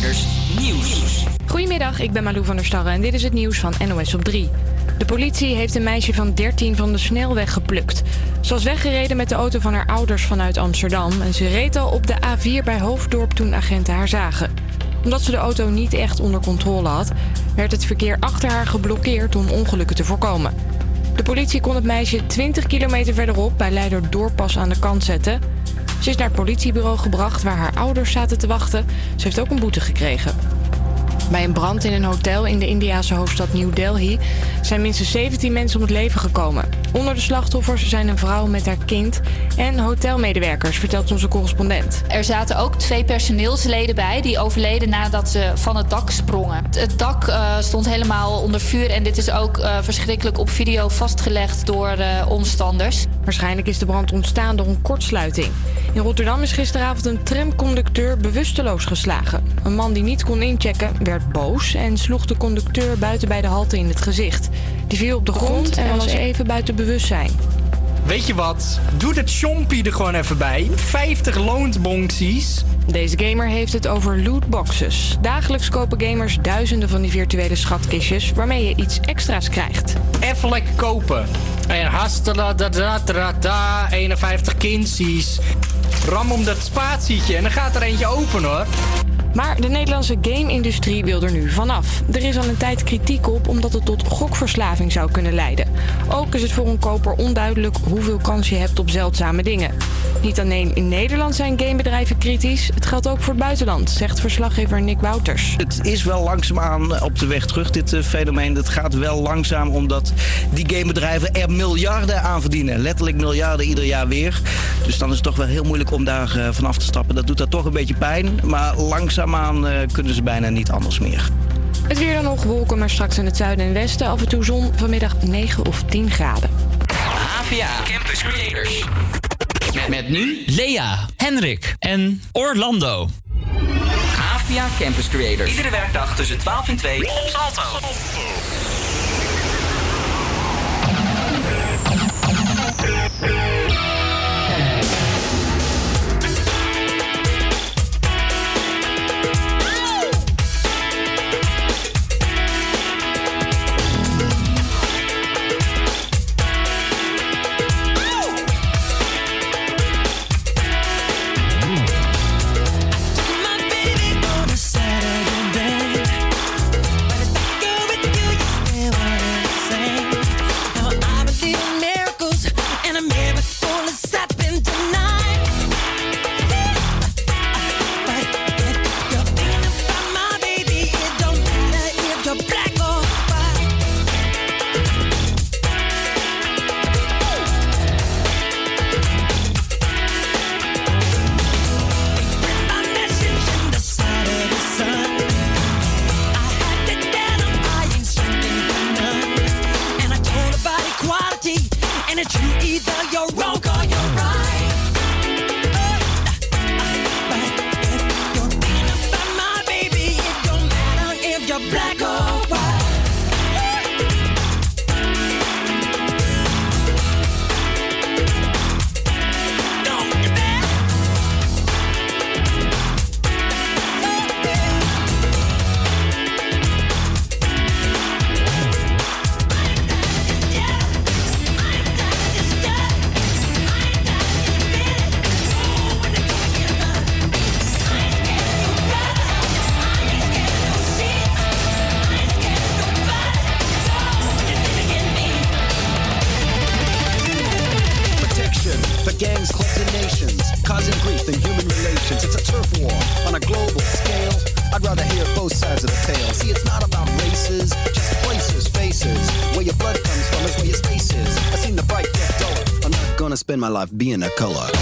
Nieuws. Goedemiddag, ik ben Malou van der Starre en dit is het nieuws van NOS op 3. De politie heeft een meisje van 13 van de snelweg geplukt. Ze was weggereden met de auto van haar ouders vanuit Amsterdam... en ze reed al op de A4 bij Hoofddorp toen agenten haar zagen. Omdat ze de auto niet echt onder controle had... werd het verkeer achter haar geblokkeerd om ongelukken te voorkomen. De politie kon het meisje 20 kilometer verderop bij Leider Doorpas aan de kant zetten. Ze is naar het politiebureau gebracht waar haar ouders zaten te wachten. Ze heeft ook een boete gekregen. Bij een brand in een hotel in de Indiase hoofdstad New Delhi zijn minstens 17 mensen om het leven gekomen. Onder de slachtoffers zijn een vrouw met haar kind en hotelmedewerkers, vertelt onze correspondent. Er zaten ook twee personeelsleden bij die overleden nadat ze van het dak sprongen. Het dak uh, stond helemaal onder vuur en dit is ook uh, verschrikkelijk op video vastgelegd door uh, omstanders. Waarschijnlijk is de brand ontstaan door een kortsluiting. In Rotterdam is gisteravond een tramconducteur bewusteloos geslagen. Een man die niet kon inchecken werd boos en sloeg de conducteur buiten bij de halte in het gezicht. Die viel op de grond en was even buiten bewustzijn. Weet je wat? Doe dat chompie er gewoon even bij. 50 loonsbonksies. Deze gamer heeft het over lootboxes. Dagelijks kopen gamers duizenden van die virtuele schatkistjes waarmee je iets extra's krijgt. Even lekker kopen. En hastela da da da da 51 kinsies. Ram om dat spatietje en dan gaat er eentje open hoor. Maar de Nederlandse game-industrie wil er nu vanaf. Er is al een tijd kritiek op omdat het tot gokverslaving zou kunnen leiden. Ook is het voor een koper onduidelijk hoeveel kans je hebt op zeldzame dingen. Niet alleen in Nederland zijn gamebedrijven kritisch, het geldt ook voor het buitenland, zegt verslaggever Nick Wouters. Het is wel langzaamaan op de weg terug, dit uh, fenomeen. Het gaat wel langzaam omdat die gamebedrijven er miljarden aan verdienen. Letterlijk miljarden ieder jaar weer. Dus dan is het toch wel heel moeilijk om daar uh, vanaf te stappen. Dat doet daar toch een beetje pijn, maar langzaamaan uh, kunnen ze bijna niet anders meer. Het weer dan nog wolken, maar straks in het zuiden en westen af en toe zon. Vanmiddag 9 of 10 graden. APA Campus Creators. Met, met nu Lea, Henrik en Orlando. APA Campus Creators. Iedere werkdag tussen 12 en 2 op Salto. My life being a color.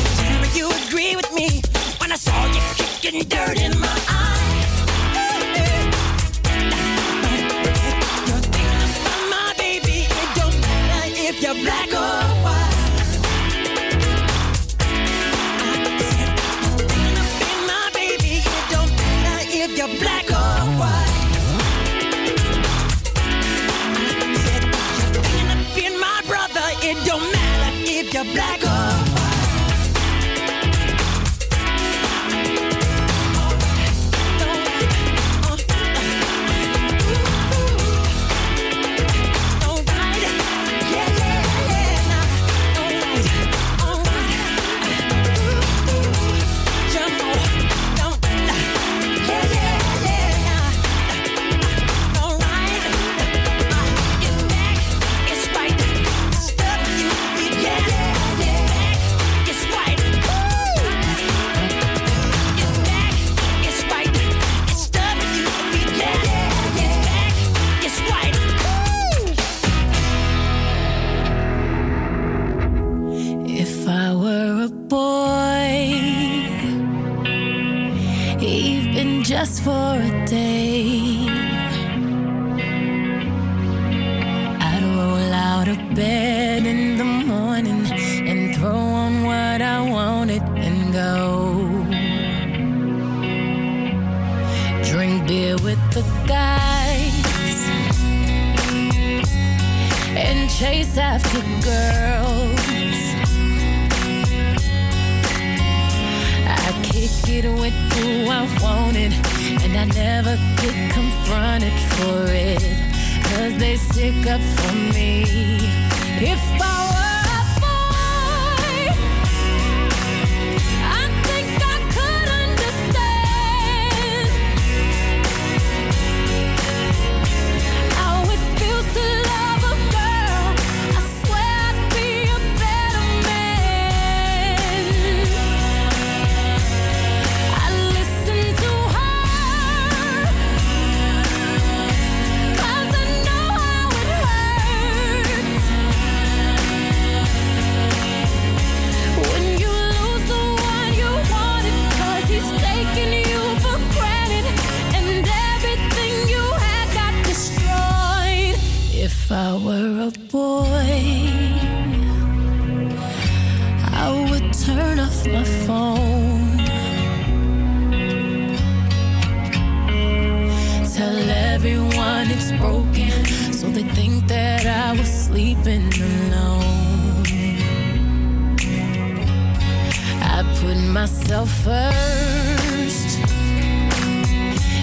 yourself first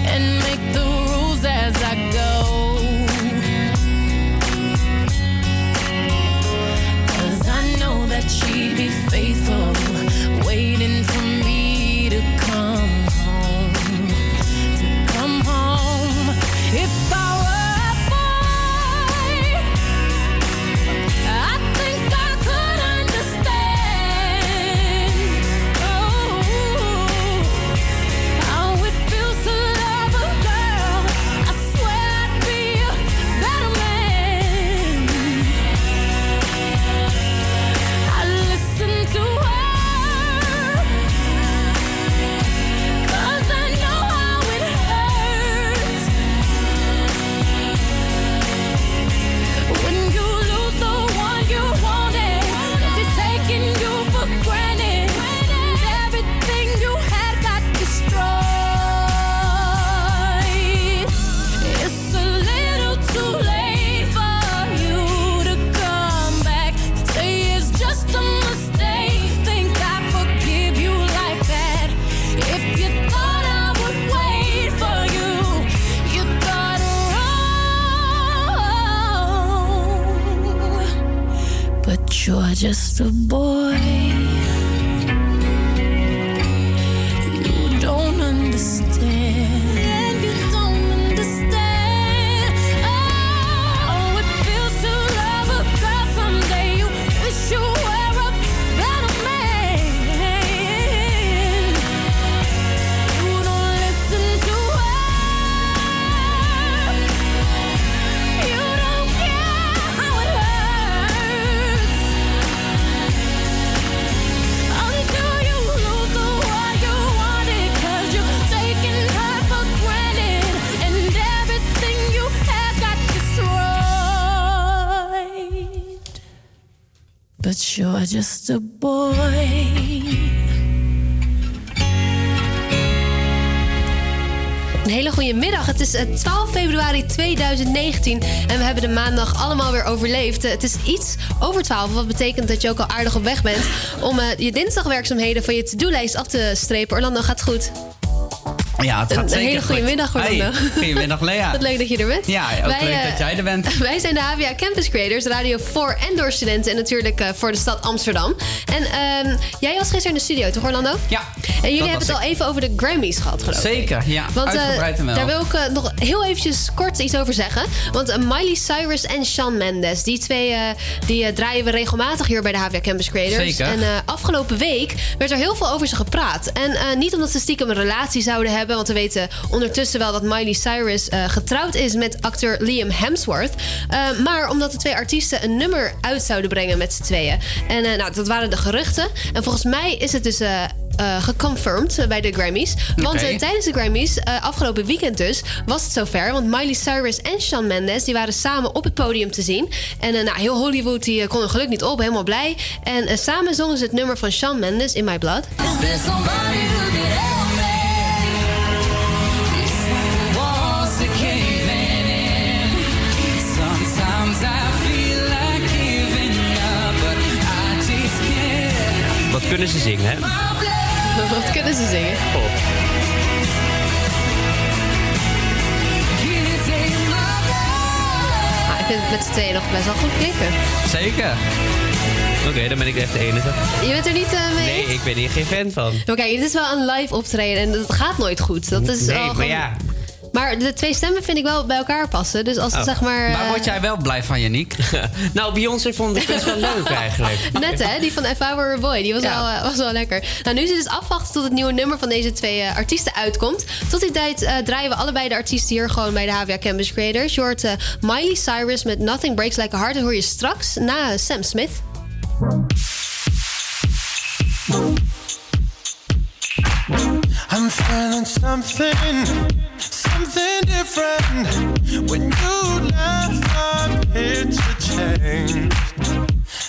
and make the just a boy. 12 eh, februari 2019 en we hebben de maandag allemaal weer overleefd. Eh, het is iets over 12, wat betekent dat je ook al aardig op weg bent om eh, je dinsdagwerkzaamheden van je to-do-lijst af te strepen. Orlando, gaat goed? Ja, het gaat een zeker hele goede middag, Orlando. Goedemiddag, Lea. Wat leuk dat je er bent. Ja, ook leuk eh, dat jij er bent. Wij zijn de HVA Campus Creators, radio voor en door studenten en natuurlijk eh, voor de stad Amsterdam. En ehm, jij was gisteren in de studio, toch Orlando? Ja. En jullie hebben het al even over de Grammys gehad, geloof ik. Zeker, ja. Want, eh, Daar wil ik nog heel eventjes kort iets over zeggen. Want Miley Cyrus en Shawn Mendes, die twee die, draaien we regelmatig hier bij de HVA Campus Creators. Zeker. En afgelopen week werd er heel veel over ze gepraat. En niet omdat ze stiekem een relatie zouden hebben want we weten ondertussen wel dat Miley Cyrus eh, getrouwd is met acteur Liam Hemsworth. Eh, maar omdat de twee artiesten een nummer uit zouden brengen met z'n tweeën. En eh, nou, dat waren de geruchten. En volgens mij is het dus. Geconfirmed bij de Grammys. Want tijdens de Grammys, afgelopen weekend dus, was het zover. Want Miley Cyrus en Shawn Mendes die waren samen op het podium te zien. En nou, heel Hollywood die, kon er geluk niet op, helemaal blij. En samen zongen ze het nummer van Shawn Mendes, In My Blood. Is Wat kunnen ze zingen, hè? Wat kunnen ze zingen? Ah, ik vind het met z'n tweeën nog best wel goed klinken. Zeker. Oké, dan ben ik echt de enige. Je bent er niet eh, mee? Nee, ik ben hier geen fan van. Maar kijk, dit is wel een live optreden en dat gaat nooit goed. Dat is nee, maar gewoon- ja. Maar de twee stemmen vind ik wel bij elkaar passen. Dus als het Oh. zeg maar... Waar eh, word jij wel blij van, Janiek? nou, Beyoncé vond ik best wel leuk eigenlijk. Net hè, die van If I Were a Boy, die was, Ja. wel, eh, was wel lekker. Nou, nu is het dus afwachten tot het nieuwe nummer van deze twee eh, artiesten uitkomt. Tot die tijd eh, draaien we allebei de artiesten hier gewoon bij de HVA Campus Creators. Je hoort Miley Cyrus met Nothing Breaks Like a Heart. Dat hoor je straks na Sam Smith. I'm feeling something, something different. When you left, my picture changed.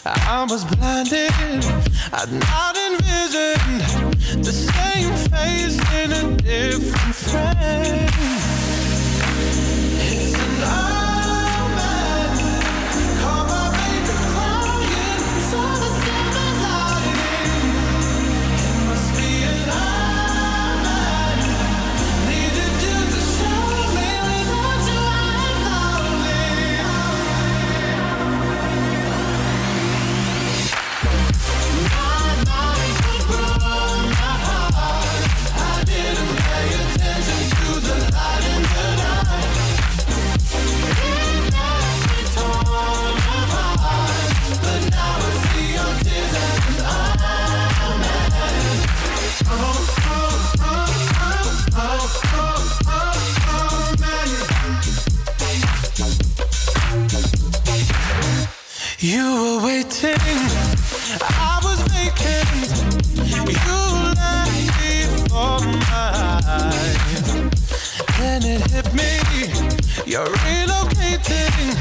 I was blinded, I'd not envisioned the same face in a different frame. It's an You were waiting, I was vacant. You left before my eyes. Then it hit me, you're relocating,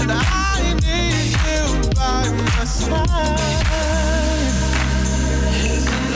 and I need you by my side. It's an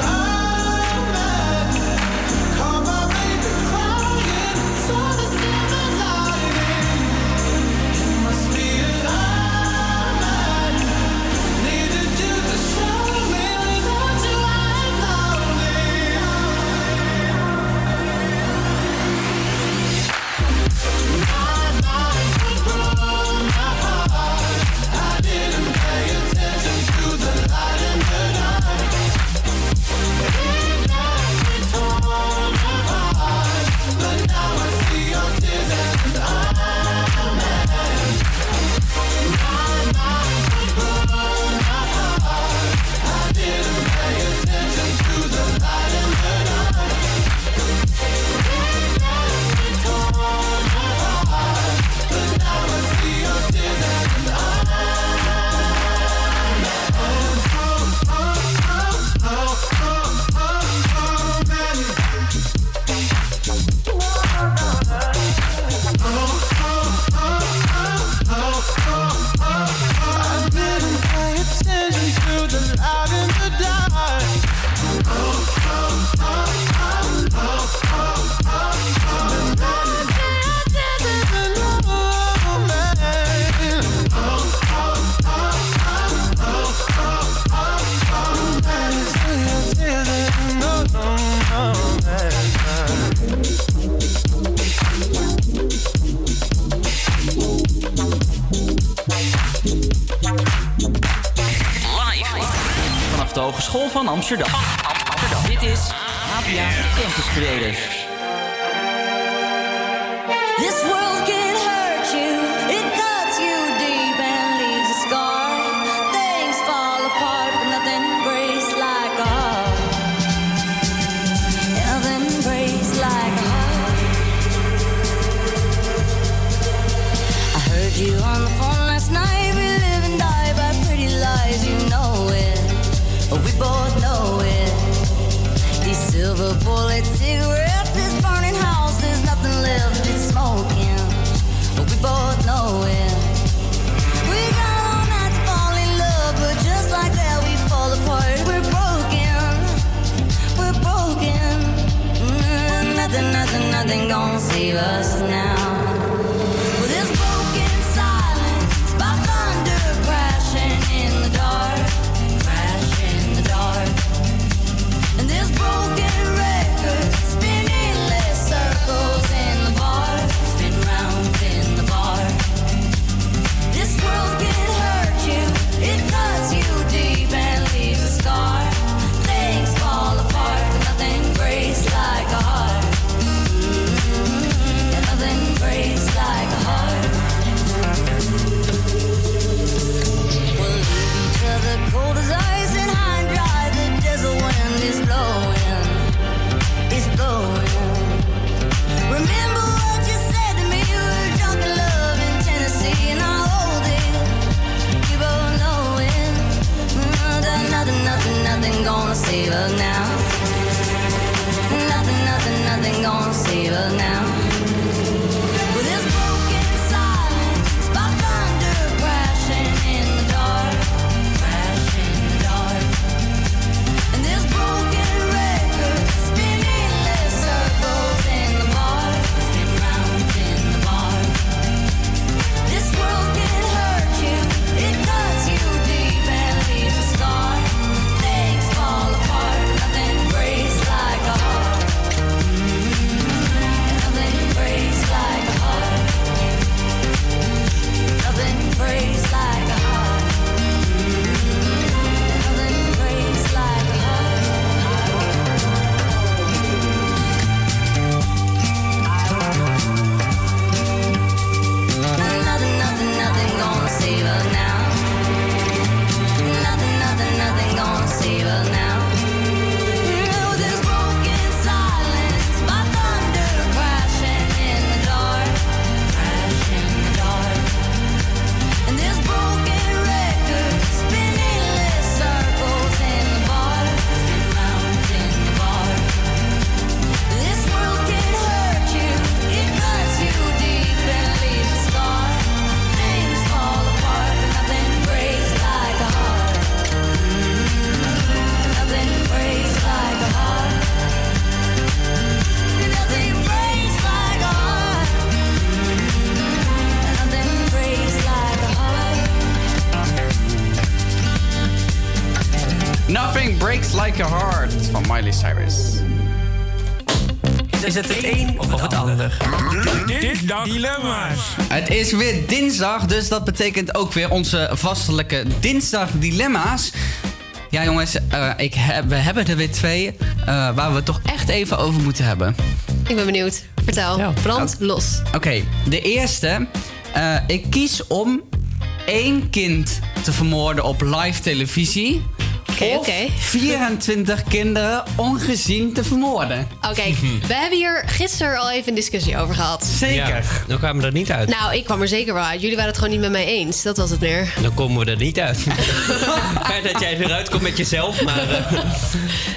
Hogeschool van Amsterdam. Dit is APA Campus Creators. This world Is het het een of het ander? Dilemma's. Het is weer dinsdag, dus dat betekent ook weer onze vastelijke dinsdag dilemma's. Ja jongens, eh, ik heb, we hebben er weer twee eh, waar we het toch echt even over moeten hebben. Ik ben benieuwd. Vertel. Brand los. Oké, de eerste. Eh, ik kies om één kind te vermoorden op live televisie. Oké. 24 kinderen ongezien te vermoorden. Oké, we hebben hier gisteren al even een discussie over gehad. Zeker. Dan kwamen we er niet uit. Nou, ik kwam er zeker wel uit. Jullie waren het gewoon niet met mij eens. Dat was het meer. Dan komen we er niet uit. Fijn dat jij eruit komt met jezelf, maar... eh,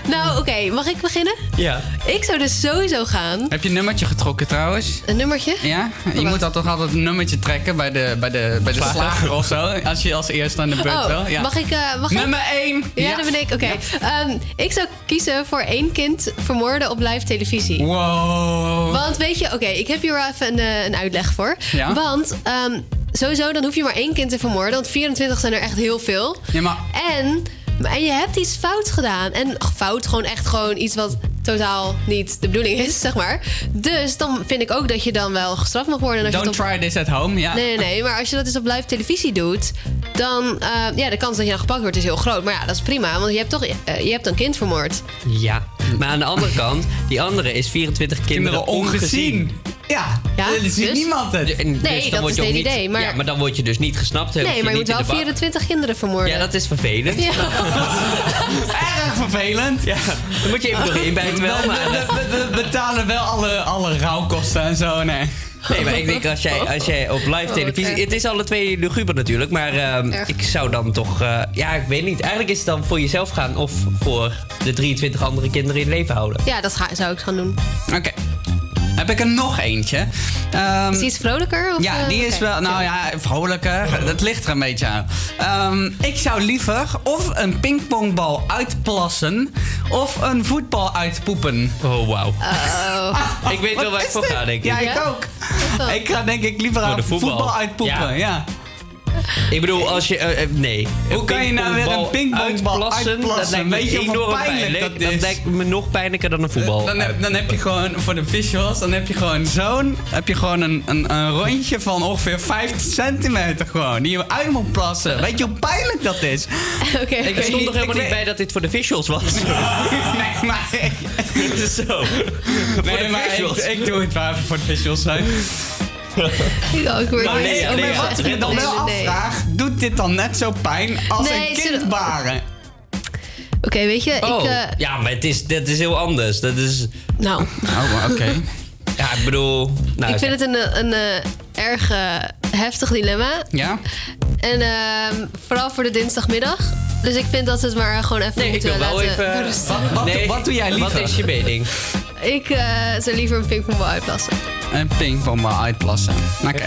Nou, oké. Mag ik beginnen? ja. Ik zou dus sowieso gaan. Heb je een nummertje getrokken trouwens? Een nummertje? Ja? Je moet dan toch altijd een nummertje trekken bij de, bij de, bij de Slager. of zo. Als je als eerste aan de beurt Oh, wil. Ja. mag ik... eh, mag Nummer ik? 1. Ja, dat ben ik. Oké. Ehm, ik zou kiezen voor één kind vermoorden op live televisie. Wow. Want weet je, oké, ik heb hier wel even een, eh, een uitleg voor. Ja? Want ehm, sowieso, dan hoef je maar één kind te vermoorden. Want 24 zijn er echt heel veel. Ja, maar En, en je hebt iets fout gedaan. En ach, fout, gewoon echt gewoon iets wat totaal niet de bedoeling is, zeg maar. Dus dan vind ik ook dat je dan wel gestraft mag worden. Als je don't op- try this at home. Ja. Nee, nee, nee. Maar als je dat dus op live televisie doet, dan... eh, ja, de kans dat je dan gepakt wordt is heel groot. Maar ja, dat is prima. Want je hebt toch eh, je hebt een kind vermoord. Ja. Maar aan de andere kant, die andere is 24 kinderen, Kinderen ongezien. Ja, Ja, er ziet dus? niemand het. En Nee, dan dat word is het niet, idee, maar- Ja, maar dan word je dus niet gesnapt. Nee, maar je moet wel de bak. 24 kinderen vermoorden. Ja, dat is vervelend. Ja. Erg vervelend. Ja, dan moet je even doorheen bijten wel, We, maar... we, we- we betalen wel alle, alle rouwkosten en zo, nee. Nee, maar ik denk als jij, als jij op live Oh, televisie... Het is alle twee luguber natuurlijk, maar ehm, ik zou dan toch... eh, ja, ik weet niet. Eigenlijk is het dan voor jezelf gaan of voor de 23 andere kinderen in leven houden. Ja, dat ga, zou ik gaan doen. Oké. Heb ik er nog eentje. Ehm, Is die iets vrolijker? Of, ja, eh, die is oké. wel, nou ja, vrolijker. Dat ligt er een beetje aan. Ehm, ik zou liever of een pingpongbal uitplassen of een voetbal uitpoepen. Oh, wauw. Oh. Ik weet wel waar ik voor ga, denk ik. Ja, ik ook. Ik ga denk ik liever aan de voetbal. voetbal, uitpoepen. Ja. Ja. Ik bedoel, als je... eh, eh, nee. Hoe kan je nou weer een pingpongbal uitplassen? Dat lijkt me enorm pijnlijk pijnlijk. dat lijkt me nog pijnlijker dan een voetbal. Dan heb, dan heb je gewoon voor de visuals, dan heb je gewoon zo'n, heb je gewoon een, een, een rondje van ongeveer 50 centimeter gewoon, die je uit moet plassen. Weet je hoe pijnlijk dat is? Oké. Ik er stond toch helemaal niet bij dat dit voor de visuals was? nee, maar Het is zo. voor Nee, de maar visuals. ik, ik doe het waar voor de visuals zijn. Ja, ik word Maar niet- nee, nee, maar nee, wat ik me dan nee, wel nee, nee. afvraag, doet dit dan net zo pijn als Nee, een kind baren? Oké, weet je, Oh, ik... eh, ja, maar het is, dat is heel anders. Dat is... nou, Oh, oké. Ja, ik bedoel... Nou, ik vind het een, een, eh, erg eh, heftig dilemma. Ja? En ehm, vooral voor de dinsdagmiddag. Dus ik vind dat ze het maar gewoon even Nee, ik moeten wil wel laten even... Wat, Nee, wat doe jij liever? Wat is je mening? Ik eh, zou liever een pingpongbal uitplassen. Een pingpongbal uitplassen. Oké.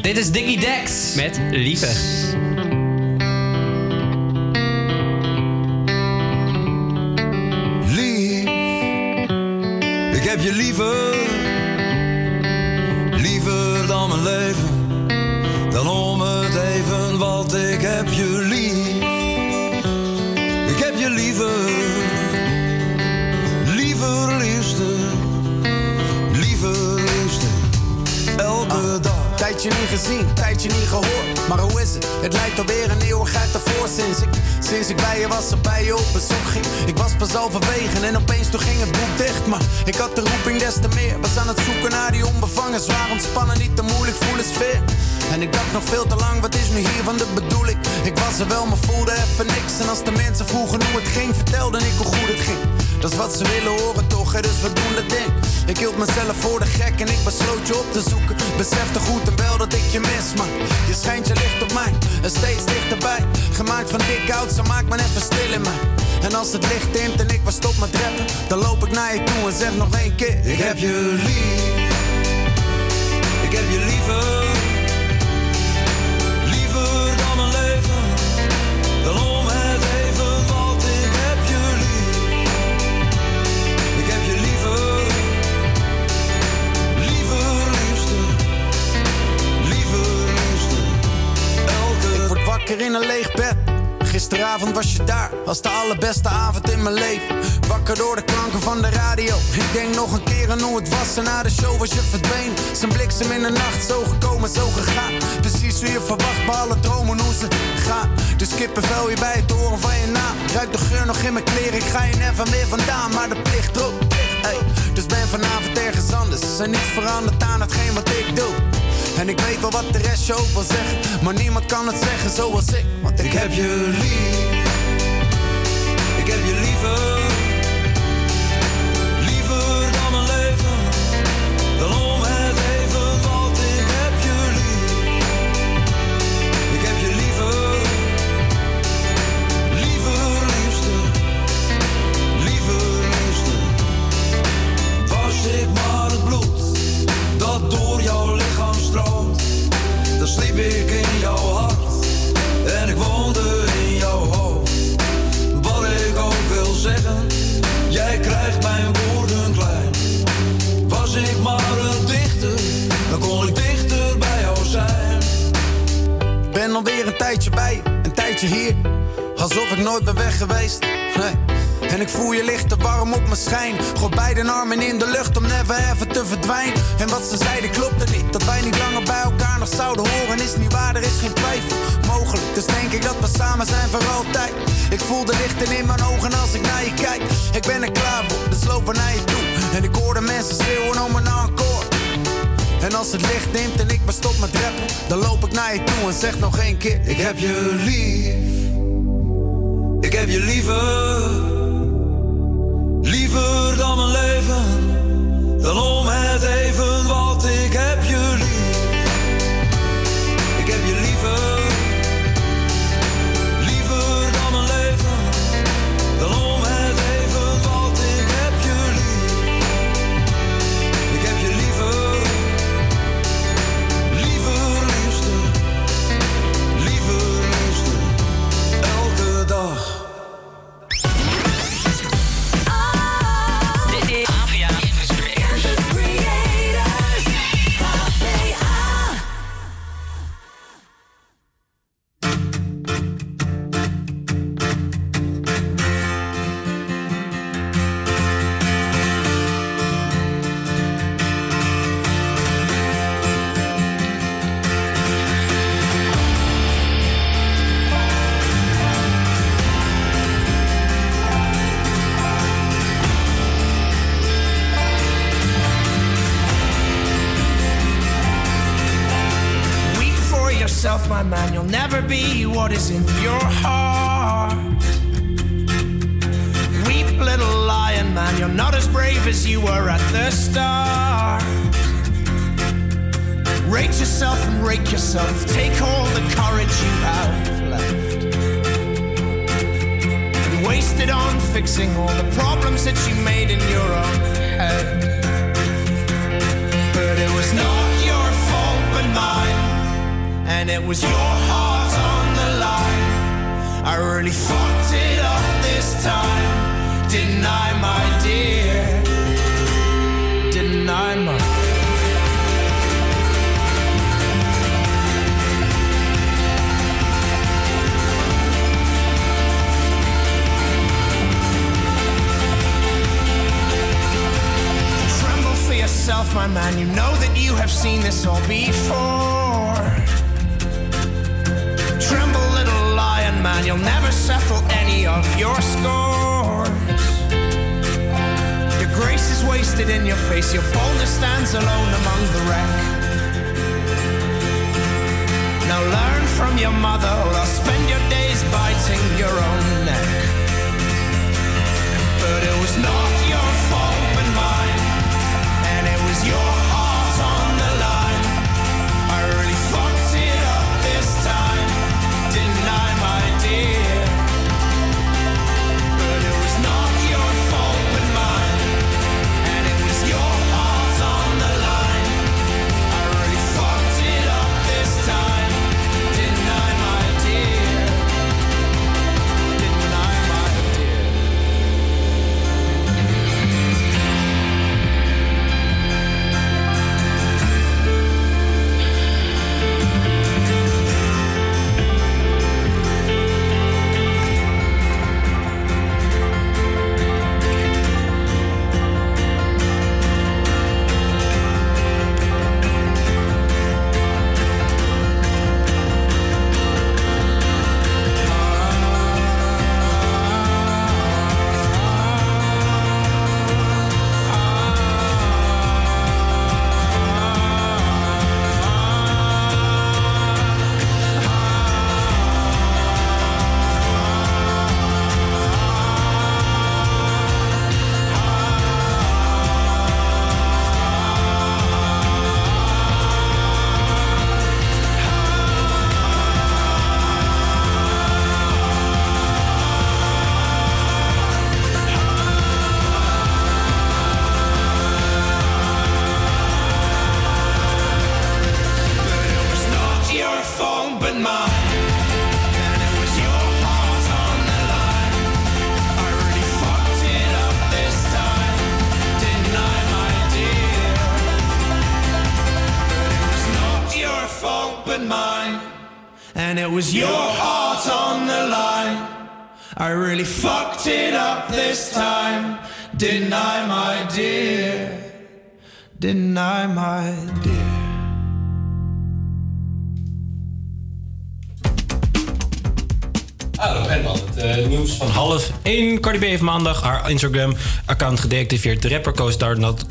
Dit is Diggy Dex. Met lieve. Lief, ik heb je liever, mijn leven. Dan om het even, wat ik heb je lief. Ik heb je liever, liever liefste, liever liefste, elke dag. Tijdje niet gezien, tijdje niet gehoord. Maar hoe is het? Het lijkt alweer een eeuwigheid ervoor sinds ik, sinds ik bij je was en bij je op bezoek ging. Ik was pas al verwegen en opeens toen ging het boek dicht. Maar ik had de roeping des te meer. Was aan het zoeken naar die onbevangen, zwaar ontspannen, niet te moeilijk, voelen sfeer. En ik dacht nog veel te lang, wat is nu hiervan de bedoeling? Ik was er wel, maar voelde even niks. En als de mensen vroegen hoe het ging, vertelde ik hoe goed het ging. Dat is wat ze willen horen toch, hè, dus we doen dat ding. Ik hield mezelf voor de gek en ik besloot je op te zoeken. Besefte goed en wel dat ik je mis, maar je schijnt je licht op mij en steeds dichterbij. Gemaakt van dik ze maakt me even stil in mij. En als het licht dimt en ik was stop met rappen, dan loop ik naar je toe en zeg nog één keer: Ik heb je lief, ik heb je liever wakker in een leeg bed. Gisteravond was je daar, was de allerbeste avond in mijn leven. Wakker door de klanken van de radio. Ik denk nog een keer aan hoe het was en na de show was je verdwenen. Zijn bliksem in de nacht, zo gekomen, zo gegaan. Precies hoe je verwacht, bij alle dromen hoe ze gaan. Dus kippenvel je bij het horen van je naam. Ruik de geur nog in mijn kleren, ik ga je never meer vandaan. Maar de plicht ook. Hey, dus ben vanavond ergens anders. En niets veranderd aan hetgeen wat ik doe. En ik weet wel wat de rest je ook wil zeggen. Maar niemand kan het zeggen zoals ik. Want ik, heb je lief, ik heb je liever dan sliep ik in jouw hart en ik woonde in jouw hoofd. Wat ik ook wil zeggen, jij krijgt mijn woorden klein. Was ik maar een dichter, dan kon ik dichter bij jou zijn. Ben alweer een tijdje bij, een tijdje hier. Alsof ik nooit ben weg geweest. En ik voel je licht te warm op mijn schijn. Gooi beide armen in de lucht om never ever te verdwijnen. En wat ze zeiden klopte niet. Dat wij niet langer bij elkaar nog zouden horen is niet waar, er is geen twijfel mogelijk. Dus denk ik dat we samen zijn voor altijd. Ik voel de lichten in mijn ogen als ik naar je kijk. Ik ben er klaar voor, dus lopen naar je toe. En ik hoor de mensen schreeuwen om een encore. En als het licht neemt en ik ben stop met rappen, dan loop ik naar je toe en zeg nog één keer: Ik heb je lief, ik heb je liever, Liever dan mijn leven, dan om het even wat ik heb je. Be what is in your heart. Weep, little lion man, you're not as brave as you were at the start. Rate yourself and rake yourself, take all the courage you have left. And waste it on fixing all the problems that you made in your own head. But it was not your fault but mine, and it was your heart. I really fucked it up this time, didn't I, my dear? Didn't I, my Tremble for yourself, my man. You know that you have seen this all before. Man. You'll never settle any of your scores. Your grace is wasted in your face. Your boldness stands alone among the wreck. Now learn from your mother, or spend your days biting your own neck. But it was not your fault but mine, and it was your was your heart on the line. I really fucked it up this time, didn't I, my dear? Didn't I, my dear? Hallo en het eh, nieuws van half 1. Cardi B heeft maandag haar Instagram-account gedeactiveerd. De rapper koos,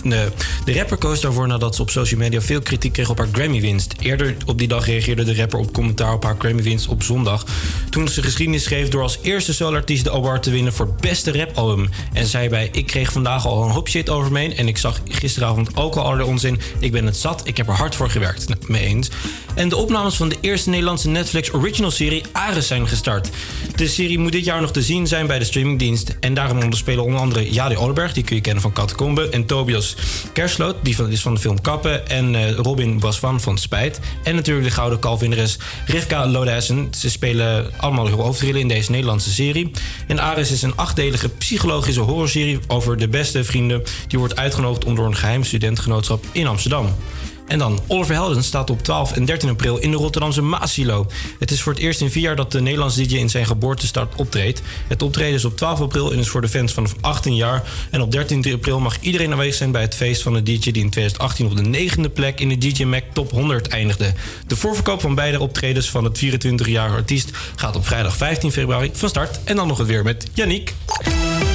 nee, de rapper daarvoor nadat ze op social media veel kritiek kreeg op haar Grammy-winst. Eerder op die dag reageerde de rapper op commentaar op haar Grammy-winst op zondag. Toen ze geschiedenis schreef door als eerste solo-artiest de award te winnen voor beste rapalbum. En zei bij: Ik kreeg vandaag al een hoop shit over me heen. En ik zag gisteravond ook al alle onzin. Ik ben het zat. Ik heb er hard voor gewerkt. Nou, mee eens. En de opnames van de eerste Nederlandse Netflix original serie Ares zijn gestart. De serie moet dit jaar nog te zien zijn bij de streamingdienst. En daarom spelen onder andere Jade Olberg, die kun je kennen van Catacombe. En Tobias Kersloot, die van, is van de film Kappen. En eh, Robin Baswan van Spijt. En natuurlijk de gouden kalfwinnares Rivka Lodassen. Ze spelen allemaal hoofdrollen in deze Nederlandse serie. En Ares is een achtdelige psychologische horrorserie over de beste vrienden. Die wordt uitgenodigd om door een geheim studentengenootschap in Amsterdam. En dan, Oliver Helden staat op 12 en 13 april in de Rotterdamse Maasilo. Het is voor het eerst in vier jaar dat de Nederlandse DJ in zijn geboortestad optreedt. Het optreden is op 12 april en is voor de fans vanaf 18 jaar. En op 13 april mag iedereen aanwezig zijn bij het feest van de DJ die in 2018 op de negende plek in de DJ Mac Top 100 eindigde. De voorverkoop van beide optredens van het 24-jarige artiest gaat op vrijdag 15 februari van start. En dan nog het weer met Yannick.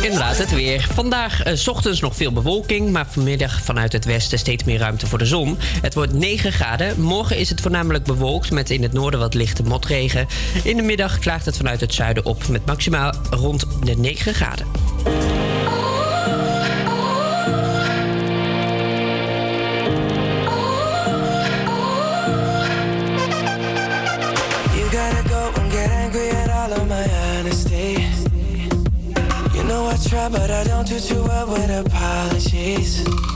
Inderdaad, het weer. Vandaag eh, 's ochtends nog veel bewolking, maar vanmiddag vanuit het westen steeds meer ruimte voor de zon. Het wordt 9 graden. Morgen is het voornamelijk bewolkt met in het noorden wat lichte motregen. In de middag klaart het vanuit het zuiden op met maximaal rond de 9 graden. With apologies.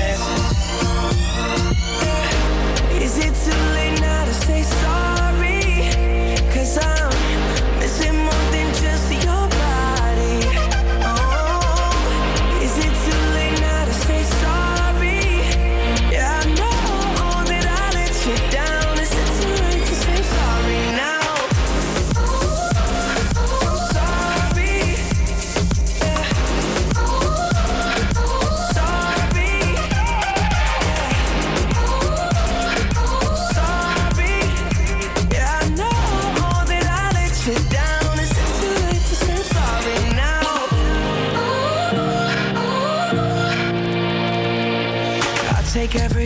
it too late now to say sorry? Cause I'm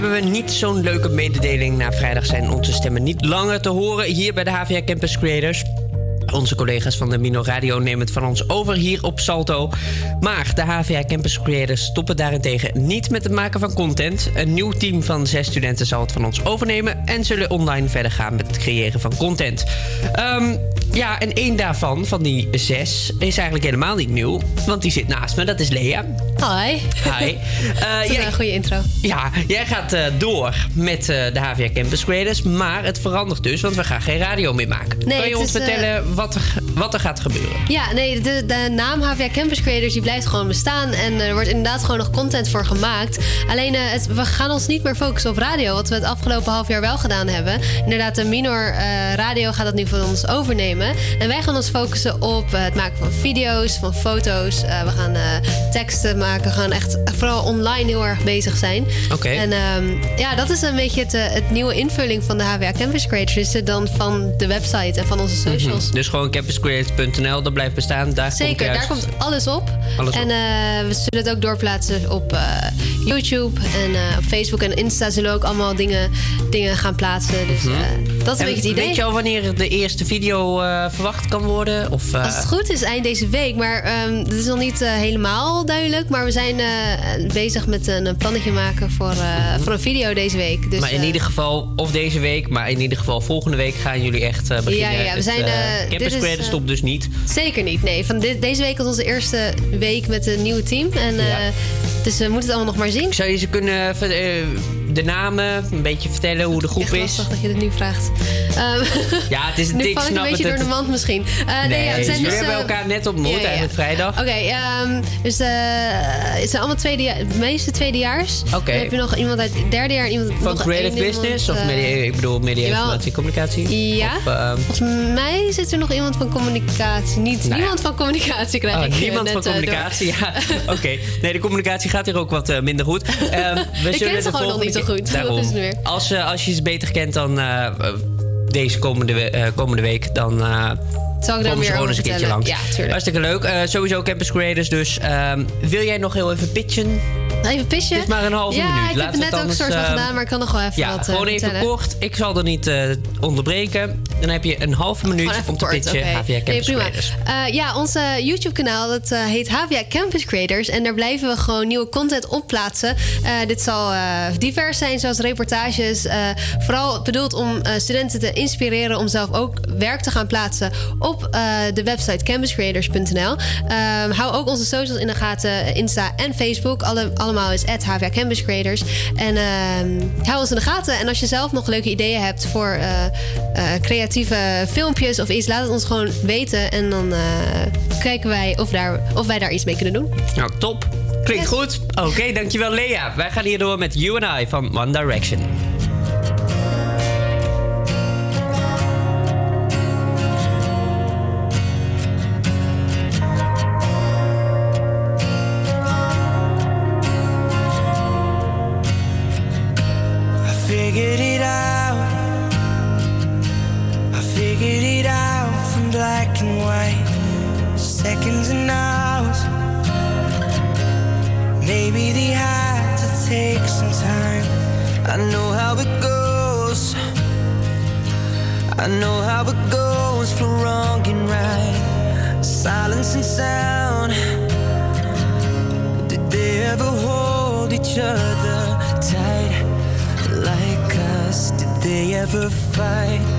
hebben we niet zo'n leuke mededeling. Na vrijdag zijn onze stemmen niet langer te horen hier bij de HVA Campus Creators. Onze collega's van de Mino Radio nemen het van ons over hier op Salto. Maar de HVA Campus Creators stoppen daarentegen niet met het maken van content. Een nieuw team van zes studenten zal het van ons overnemen... en zullen online verder gaan met het creëren van content. Ehm, ja, en één daarvan, van die zes, is eigenlijk helemaal niet nieuw. Want die zit naast me, dat is Lea. Hi. Hi. Jij- een goede intro. ja, jij gaat eh, door met eh, de HVA Campus Creators. Maar het verandert dus, want we gaan geen radio meer maken. Nee, kan je ons is, vertellen wat, er, wat er gaat gebeuren? Ja, nee, de, de naam HVA Campus Creators die blijft gewoon bestaan. En er wordt inderdaad gewoon nog content voor gemaakt. Alleen, het, we gaan ons niet meer focussen op radio. Wat we het afgelopen half jaar wel gedaan hebben. Inderdaad, de Minor Radio gaat dat nu van ons overnemen. En wij gaan ons focussen op eh, het maken van video's, van foto's. Eh, we gaan eh, teksten maken. We gaan echt vooral online heel erg bezig zijn. Oké. En ehm, ja, dat is een beetje het, het nieuwe invulling van de HVA Campus Creators. Dan van de website en van onze socials. Mhm. Dus gewoon campuscreators.nl, dat blijft bestaan. Daar Zeker, komt daar komt alles op. Alles en op. we zullen het ook doorplaatsen op YouTube en op Facebook en Insta zullen we ook allemaal dingen, dingen gaan plaatsen. Dus eh, dat is Mhm. En een beetje het idee. Weet je al wanneer de eerste video eh, verwacht kan worden? Of, eh, Als het goed is, eind deze week. Maar ehm het is nog niet eh, helemaal duidelijk. Maar we zijn bezig met een, plannetje maken voor, eh, voor een video deze week. Dus, Mhm. maar in ieder geval, of deze week, maar in ieder geval volgende week gaan jullie echt beginnen. Ja, ja, we Het, zijn, Campus eh, stopt dus niet. Zeker niet, nee. Van dit, deze week is onze eerste week met een nieuwe team. En, Dus we moeten het allemaal nog maar zien. Zou je ze kunnen, de namen, een beetje vertellen hoe de groep Echt is? lastig dat je dit nu vraagt. Ehm, Ja, het is een nu dik, val ik een beetje het. door de Het- mand misschien. Eh, nee, Nee, ja, het zijn dus, hebben eh, elkaar net ontmoet, ja, ja, ja. eigenlijk vrijdag. Oké, ehm, dus eh, het zijn allemaal tweede, de meeste tweedejaars. Oké. Heb je nog iemand uit het derde jaar iemand Van creative business? iemand, of media, ik bedoel media, informatie, communicatie? Ja. Of, ehm, Volgens mij zit er nog iemand van communicatie. Niet, Nou niemand van communicatie krijg Oh, ik niemand net, van communicatie, ja. Oké. Nee, de communicatie gaat hier ook wat minder goed. We Ik ken zullen ze de gewoon nog volgende niet goed. Daarom. Dat is het weer. Als, eh, als je ze beter kent dan eh, eh, deze komende, komende week, dan... Zal ik daar meer gewoon eens een keertje langs. Ja, tuurlijk. Hartstikke leuk. Eh, sowieso Campus Creators dus. Ehm, wil jij nog heel even pitchen? Even pisje? Het is maar een halve ja, minuut. ik heb het net ook een soort van ehm, gedaan, maar ik kan nog wel even Ja, wat eh, gewoon even vertellen. kort. Ik zal er niet eh, onderbreken. Dan heb je een halve minuut om te kort, pitchen. oké. HVA Campus. Creators. Ja, onze YouTube-kanaal dat heet HVA Campus Creators. En daar blijven we gewoon nieuwe content op plaatsen. Dit zal divers zijn, zoals reportages. vooral bedoeld om studenten te inspireren om zelf ook werk te gaan plaatsen op eh, de website campuscreators.nl. Ehm, hou ook onze socials in de gaten, Insta en Facebook. Alle, allemaal is HVA Campus Creators. En ehm, hou ons in de gaten. En als je zelf nog leuke ideeën hebt voor eh, eh, creatieve filmpjes of iets, laat het ons gewoon weten. En dan eh, kijken wij of, daar, of wij daar iets mee kunnen doen. Nou, top. Klinkt goed. Oké, dankjewel Lea. Wij gaan hier door met You and I van One Direction. never fight.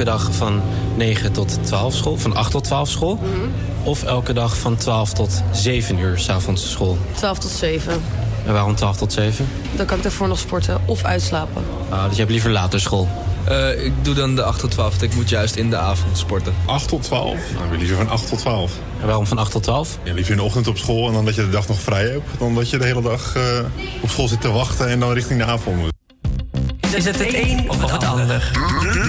Elke dag van 9 tot 12 school, van 8 tot 12 school? Of elke dag van 12 tot 7 uur s'avonds school? 12 tot 7. En waarom 12 tot 7? Dan kan ik daarvoor nog sporten of uitslapen. Ah, dus je hebt liever later school? Eh, ik doe dan de 8 tot 12, want ik moet juist in de avond sporten. 8 tot 12? Nou, liever van 8 tot 12. En waarom van 8 tot 12? Ja, liever in de ochtend op school en dan dat je de dag nog vrij hebt... dan dat je de hele dag eh, op school zit te wachten en dan richting de avond moet. Is het het een of het ander?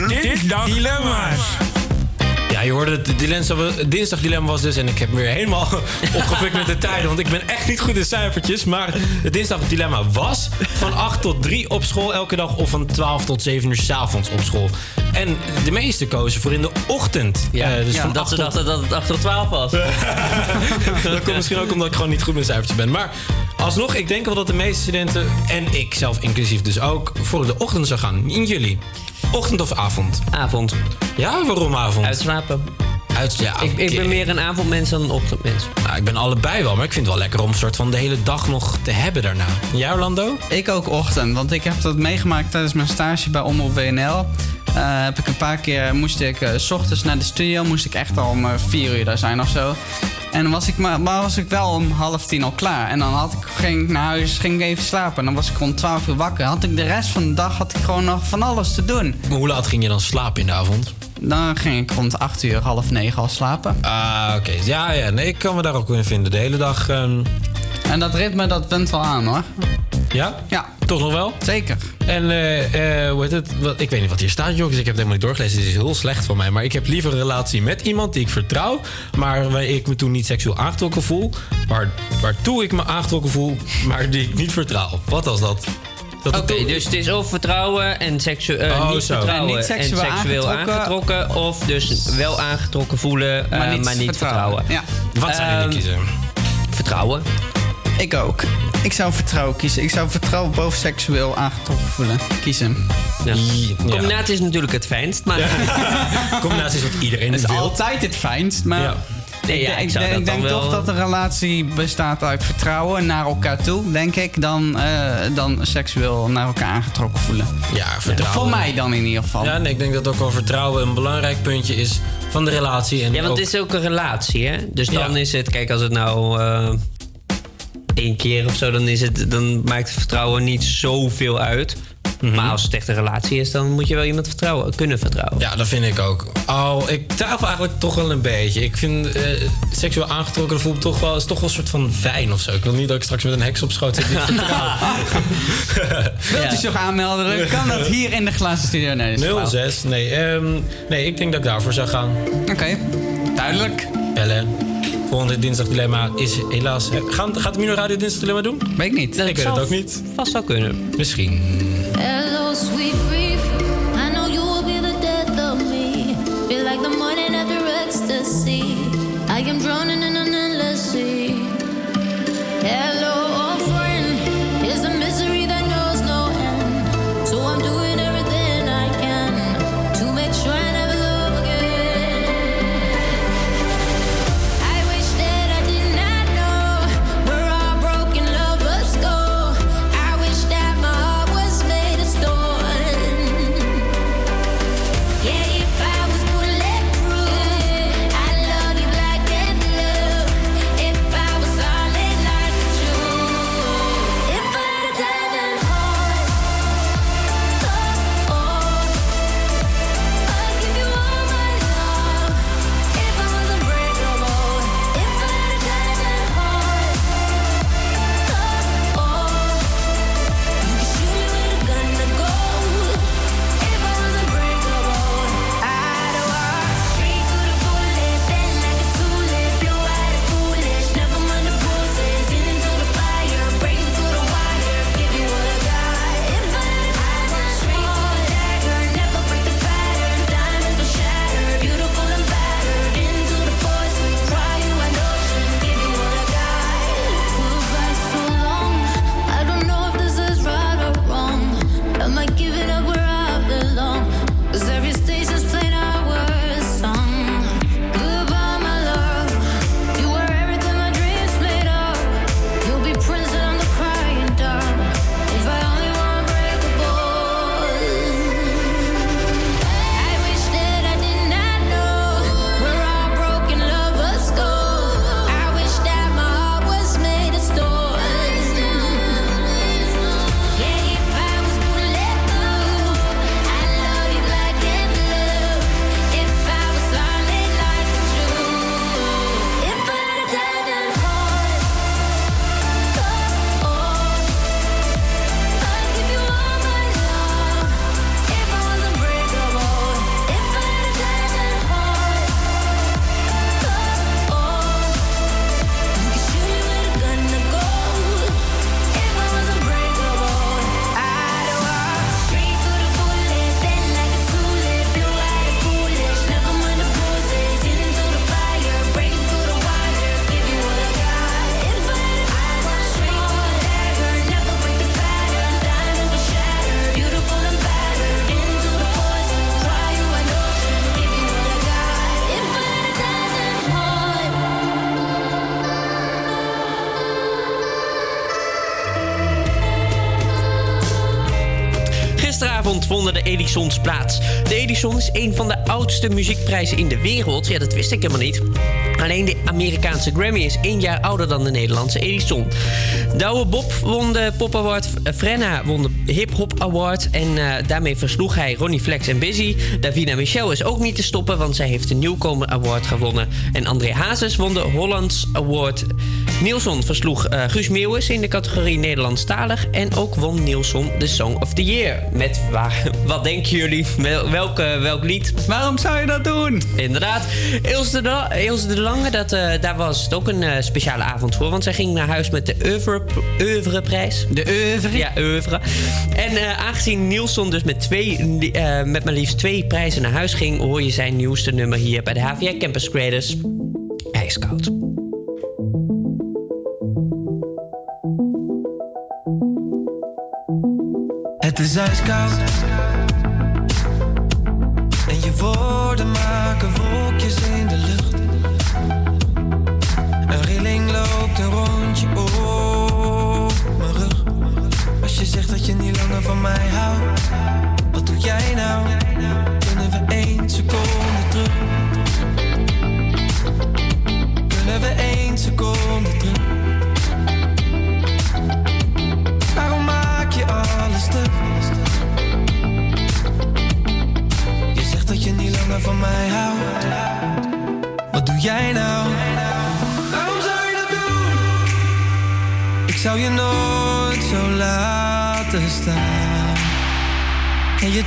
Dinsdag dilemma's. Ja, je hoorde het dinsdag, dinsdag dilemma was dus... en ik heb me weer helemaal opgeflikt met de tijden... want ik ben echt niet goed in cijfertjes. Maar het dinsdag dilemma was van 8 tot 3 op school elke dag... of van 12 tot 7 uur s'avonds op school. En de meeste kozen voor in de ochtend. Ja, Eh, dus ja, van dat 8 ze tot- dachten dat het 8 tot 12 was. dat komt misschien ook omdat ik gewoon niet goed met cijfertjes ben. Maar alsnog, ik denk wel dat de meeste studenten... en ik zelf inclusief dus ook... voor de ochtend zou gaan. In jullie. Ochtend of avond? Avond. Ja, waarom avond? Uitslapen. Uit, ja, Ik, ik ben meer een avondmens dan een ochtendmens. Nou, ik ben allebei wel, maar ik vind het wel lekker om een soort van de hele dag nog te hebben daarna. En Jij, Orlando? Ik ook ochtend, want ik heb dat meegemaakt tijdens mijn stage bij Omroep WNL. Eh, heb ik een paar keer, moest ik eh, s ochtends naar de studio, moest ik echt al om eh, vier uur daar zijn of zo. En dan was ik, maar, maar was ik wel om half tien al klaar. En dan had ik, ging ik naar huis, ging ik even slapen. En dan was ik rond twaalf uur wakker. Had ik de rest van de dag had ik gewoon nog van alles te doen. Maar hoe laat ging je dan slapen in de avond? Dan ging ik rond acht uur, half negen al slapen. Ah, oké. Ja, ja, nee, ik kan me daar ook in vinden. De hele dag. ehm, En dat ritme, dat bent wel aan hoor. Ja? Ja. Toch nog wel? Zeker. En eh, eh, hoe heet het? Wat, ik weet niet wat hier staat, jongens. Ik heb het helemaal niet doorgelezen. Dit is heel slecht van mij. Maar ik heb liever een relatie met iemand die ik vertrouw. Maar waar ik me toen niet seksueel aangetrokken voel. Waar, waartoe ik me aangetrokken voel, maar die ik niet vertrouw. Wat was dat? Dat Oké, dus het is of vertrouwen en seksu eh, Oh, niet zo. vertrouwen En niet seksueel en seksueel aangetrokken. aangetrokken. Of dus wel aangetrokken voelen, maar niet, vertrouwen. Ja. Wat zou jullie Ehm, kiezen? Vertrouwen. Ik ook. Ik zou vertrouwen kiezen. Ik zou vertrouwen boven seksueel aangetrokken voelen. Kiezen. Ja. Combinatie is natuurlijk het fijnst, maar... Combinatie is wat iedereen Het is wil. altijd het fijnst, maar... Ja. Nee, ik ja, denk- ik zou ik dat dan denk wel- toch dat een relatie bestaat uit vertrouwen naar elkaar toe, denk ik, dan, eh, dan seksueel naar elkaar aangetrokken voelen. Ja, vertrouwen. Voor mij dan in ieder geval. Ja, nee, ik denk dat ook wel vertrouwen een belangrijk puntje is van de relatie. En Ja, want ook- het is ook een relatie, hè? Dus dan Ja. is het, kijk, als het nou eh, één keer of zo, dan, is het, dan maakt het vertrouwen niet zoveel uit. Mhm. Maar als het echt een relatie is, dan moet je wel iemand vertrouwen, kunnen vertrouwen. Ja, dat vind ik ook. Oh, ik twijfel eigenlijk toch wel een beetje. Ik vind eh, seksueel aangetrokken voel toch wel, is toch wel een soort van fijn of zo. Ik wil niet dat ik straks met een heks op schoot zit. Wilt u zich aanmelden, dan kan dat hier in de glazen studio. Nee, dat is flauw. 06. Nee, ehm, nee, ik denk dat ik daarvoor zou gaan. Oké, duidelijk. Ellen. Volgende dinsdag dilemma is helaas. Gaan, gaat Mino Radio dinsdag dilemma doen? Weet ik niet. ik weet het ook niet. Vast zou kunnen. Misschien. Hello, sweet grief. I know you will be the death of me. Feel like the morning after ecstasy. I am drowning in an endless sea. Hello, Is een van de oudste muziekprijzen in de wereld. Ja, dat wist ik helemaal niet. Alleen de Amerikaanse Grammy is één jaar ouder dan de Nederlandse Edison. Douwe Bob won de Pop Award. eh, Frenna won de Hip Hop Award. En eh, daarmee versloeg hij Ronnie Flex en Busy. Davina Michel is ook niet te stoppen, want zij heeft de Nieuwkomer Award gewonnen. En André Hazes won de Hollands Award. Nielsen versloeg eh, Guus Meeuwis in de categorie Nederlandstalig. En ook won Nielsen de Song of the Year. Met waar, wat denken jullie? Wel, welke, welk lied? Waarom zou je dat doen? Inderdaad. Ilse de, Ilse de Lange, dat, eh, daar was het ook een eh, speciale avond voor. Want zij ging naar huis met de Oeuvre- Oeuvreprijs. De Oeuvre? Ja, Oeuvre. En aangezien Nielsen dus met, twee, met maar liefst twee prijzen naar huis ging... hoor je zijn nieuwste nummer hier bij de HVA Campus Creators. IJskoud. En je woorden maken wolkjes in de lucht. Een rilling loopt een rondje op mijn rug. Als je zegt dat je niet langer van mij houdt Wat doe jij nou?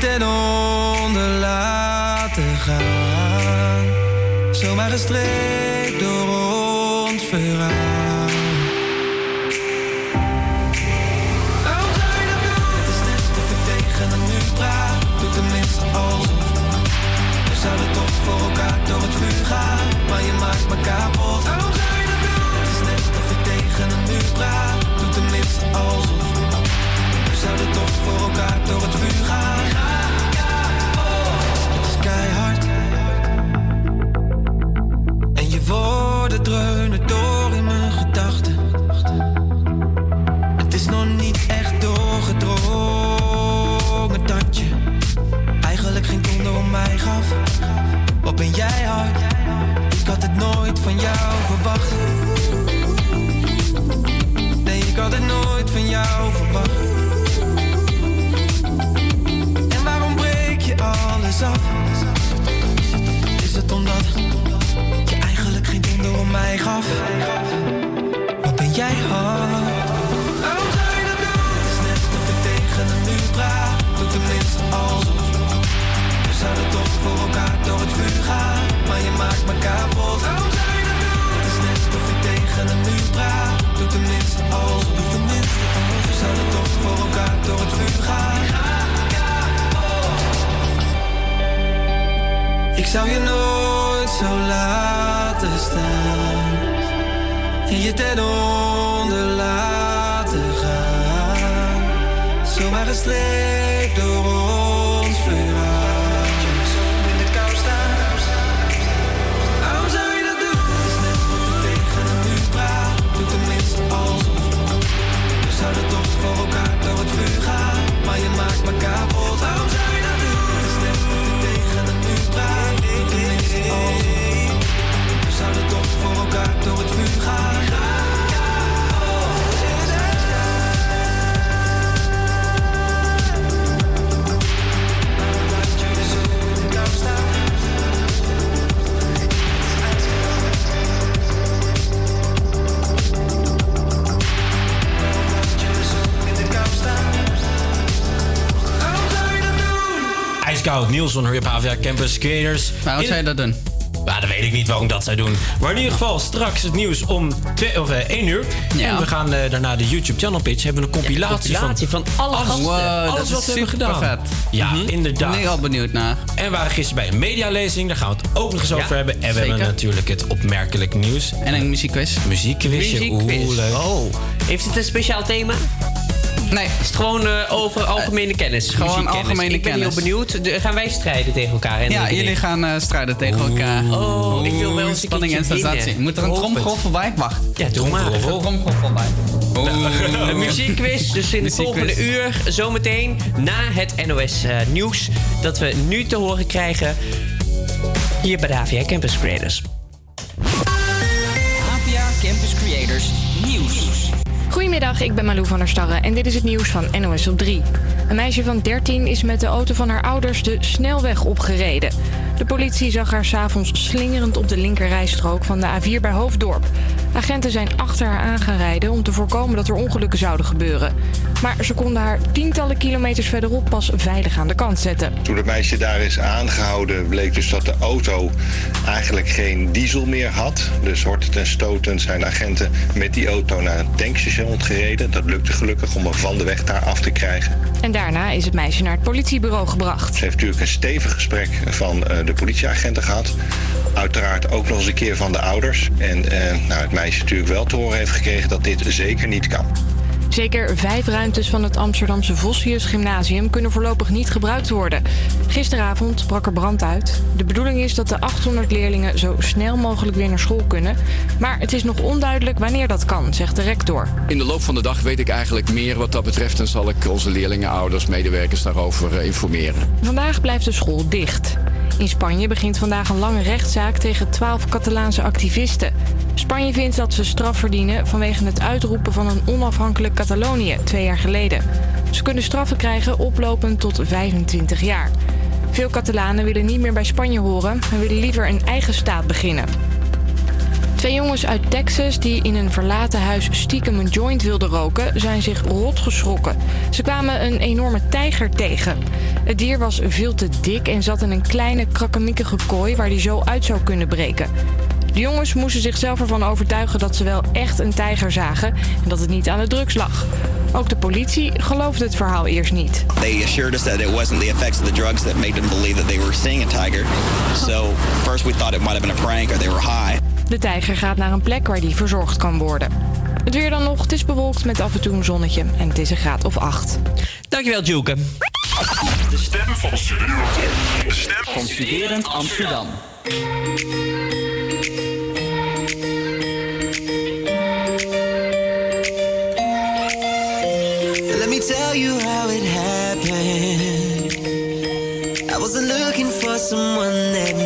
Ten onder laten gaan. Zomaar gestreekt door ons verhaal. Dat tenminste alsof. We zouden toch voor elkaar door het vuur gaan. Maar je maakt me kapot. Waarom zou je dat doen? Het is net of ik tegen een muur praat. Doe tenminste alsof. We zouden toch voor elkaar door het vuur van jou verwacht. Nee, ik had het nooit van jou verwacht. En waarom breek je alles af? Is het omdat je eigenlijk geen donder om mij gaf? Praat. Doe tenminste alsof. Doe tenminste alsof. We zouden toch voor elkaar door het vuur gaan. Ik zou je nooit zo laten staan. En je ten onder laten gaan. Zomaar gestreept door ons Maar je Ijskoud, Nielsen, hoor je op HVA Campus Creators. Waarom zou je dat doen? Ja, dat weet ik niet waarom dat zou doen. Maar in ieder geval, straks het nieuws om twee, of, eh, 1 uur. Ja. En we gaan eh, daarna de YouTube channel pitch. Hebben we een compilatie, compilatie van alle gasten. Wow, alles dat wat is we hebben super gedaan. vet. Ja, Mhm. inderdaad. Ben ik al benieuwd naar. En we waren gisteren bij een medialezing. Daar gaan we het ook nog eens Ja, over hebben. En we zeker. hebben natuurlijk het opmerkelijk nieuws. En een muziekquiz. Muziekquizje. Muziekquiz. Oeh, leuk. Oh. Heeft het een speciaal thema? Nee. Is het gewoon eh, over algemene kennis? gewoon algemene Ik ben kennis. heel benieuwd. De- gaan wij strijden tegen elkaar? Ja, jullie gaan eh, strijden tegen elkaar. Oh, ik wil wel eens een Spanning en sensatie. Moet er een tromgeroffel bij? Wacht. Ja, doe maar. Een tromgeroffel bij. Oh. Een muziekquiz, dus in het Muziekquiz. volgende uur, zometeen na het NOS eh, nieuws, dat we nu te horen krijgen hier bij de AVA Campus Creators. APA Campus Creators Nieuws. Goedemiddag, ik ben Malou van der Starre en dit is het nieuws van NOS op 3. Een meisje van 13 is met de auto van haar ouders de snelweg opgereden. De politie zag haar s'avonds slingerend op de linkerrijstrook van de A4 bij Hoofddorp. Agenten zijn achter haar aan gaan rijden om te voorkomen dat er ongelukken zouden gebeuren. Maar ze konden haar tientallen kilometers verderop pas veilig aan de kant zetten. Toen het meisje daar is aangehouden, bleek dus dat de auto eigenlijk geen diesel meer had. Dus hortend en stotend zijn agenten met die auto naar een tankstation gereden. Dat lukte gelukkig om hem van de weg daar af te krijgen. En daarna is het meisje naar het politiebureau gebracht. Ze heeft natuurlijk een stevig gesprek van eh, de politieagenten gehad. Uiteraard ook nog eens een keer van de ouders. En eh, nou, het meisje natuurlijk wel te horen heeft gekregen dat dit zeker niet kan. Zeker vijf ruimtes van het Amsterdamse Vossius Gymnasium kunnen voorlopig niet gebruikt worden. Gisteravond brak er brand uit. De bedoeling is dat de 800 leerlingen zo snel mogelijk weer naar school kunnen. Maar het is nog onduidelijk wanneer dat kan, zegt de rector. In de loop van de dag weet ik eigenlijk meer wat dat betreft en zal ik onze leerlingen, ouders, medewerkers daarover eh, informeren. Vandaag blijft de school dicht. In Spanje begint vandaag een lange rechtszaak tegen 12 Catalaanse activisten. Spanje vindt dat ze straf verdienen vanwege het uitroepen van een onafhankelijk Catalonië twee jaar geleden. Ze kunnen straffen krijgen oplopend tot 25 jaar. Veel Catalanen willen niet meer bij Spanje horen en willen liever een eigen staat beginnen. Twee jongens uit Texas die in een verlaten huis stiekem een joint wilden roken, zijn zich rot geschrokken. Ze kwamen een enorme tijger tegen. Het dier was veel te dik en zat in een kleine krakkemikkige kooi waar die zo uit zou kunnen breken. De jongens moesten zichzelf ervan overtuigen dat ze wel echt een tijger zagen en dat het niet aan de drugs lag. Ook de politie geloofde het verhaal eerst niet. They assured us that it wasn't the effects of the drugs that made them believe that they were seeing a tiger. So first we thought it might have been a prank or they were high. De tijger gaat naar een plek waar die verzorgd kan worden. Het weer dan nog, het is bewolkt met af en toe een zonnetje en het is een graad of 8. Dankjewel, Joeke. De stem van Studerend. De stem van Studerend Amsterdam. Let me tell you how it happened. I wasn't looking for someone that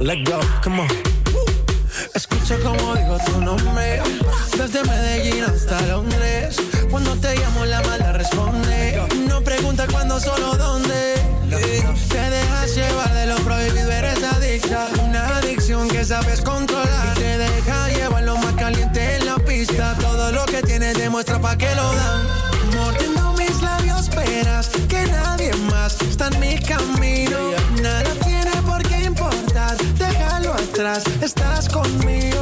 Let go, come on. Escucha como digo tu nombre. Desde Medellín hasta Londres. Cuando te llamo, la mala responde. No pregunta cuándo, solo dónde. Te dejas llevar de lo prohibido, eres adicta. Una adicción que sabes controlar. Y te deja llevar lo más caliente en la pista. Todo lo que tienes demuestra pa' que lo dan. Mordiendo mis labios, esperas que nadie más está en mi camino. Nada estás conmigo.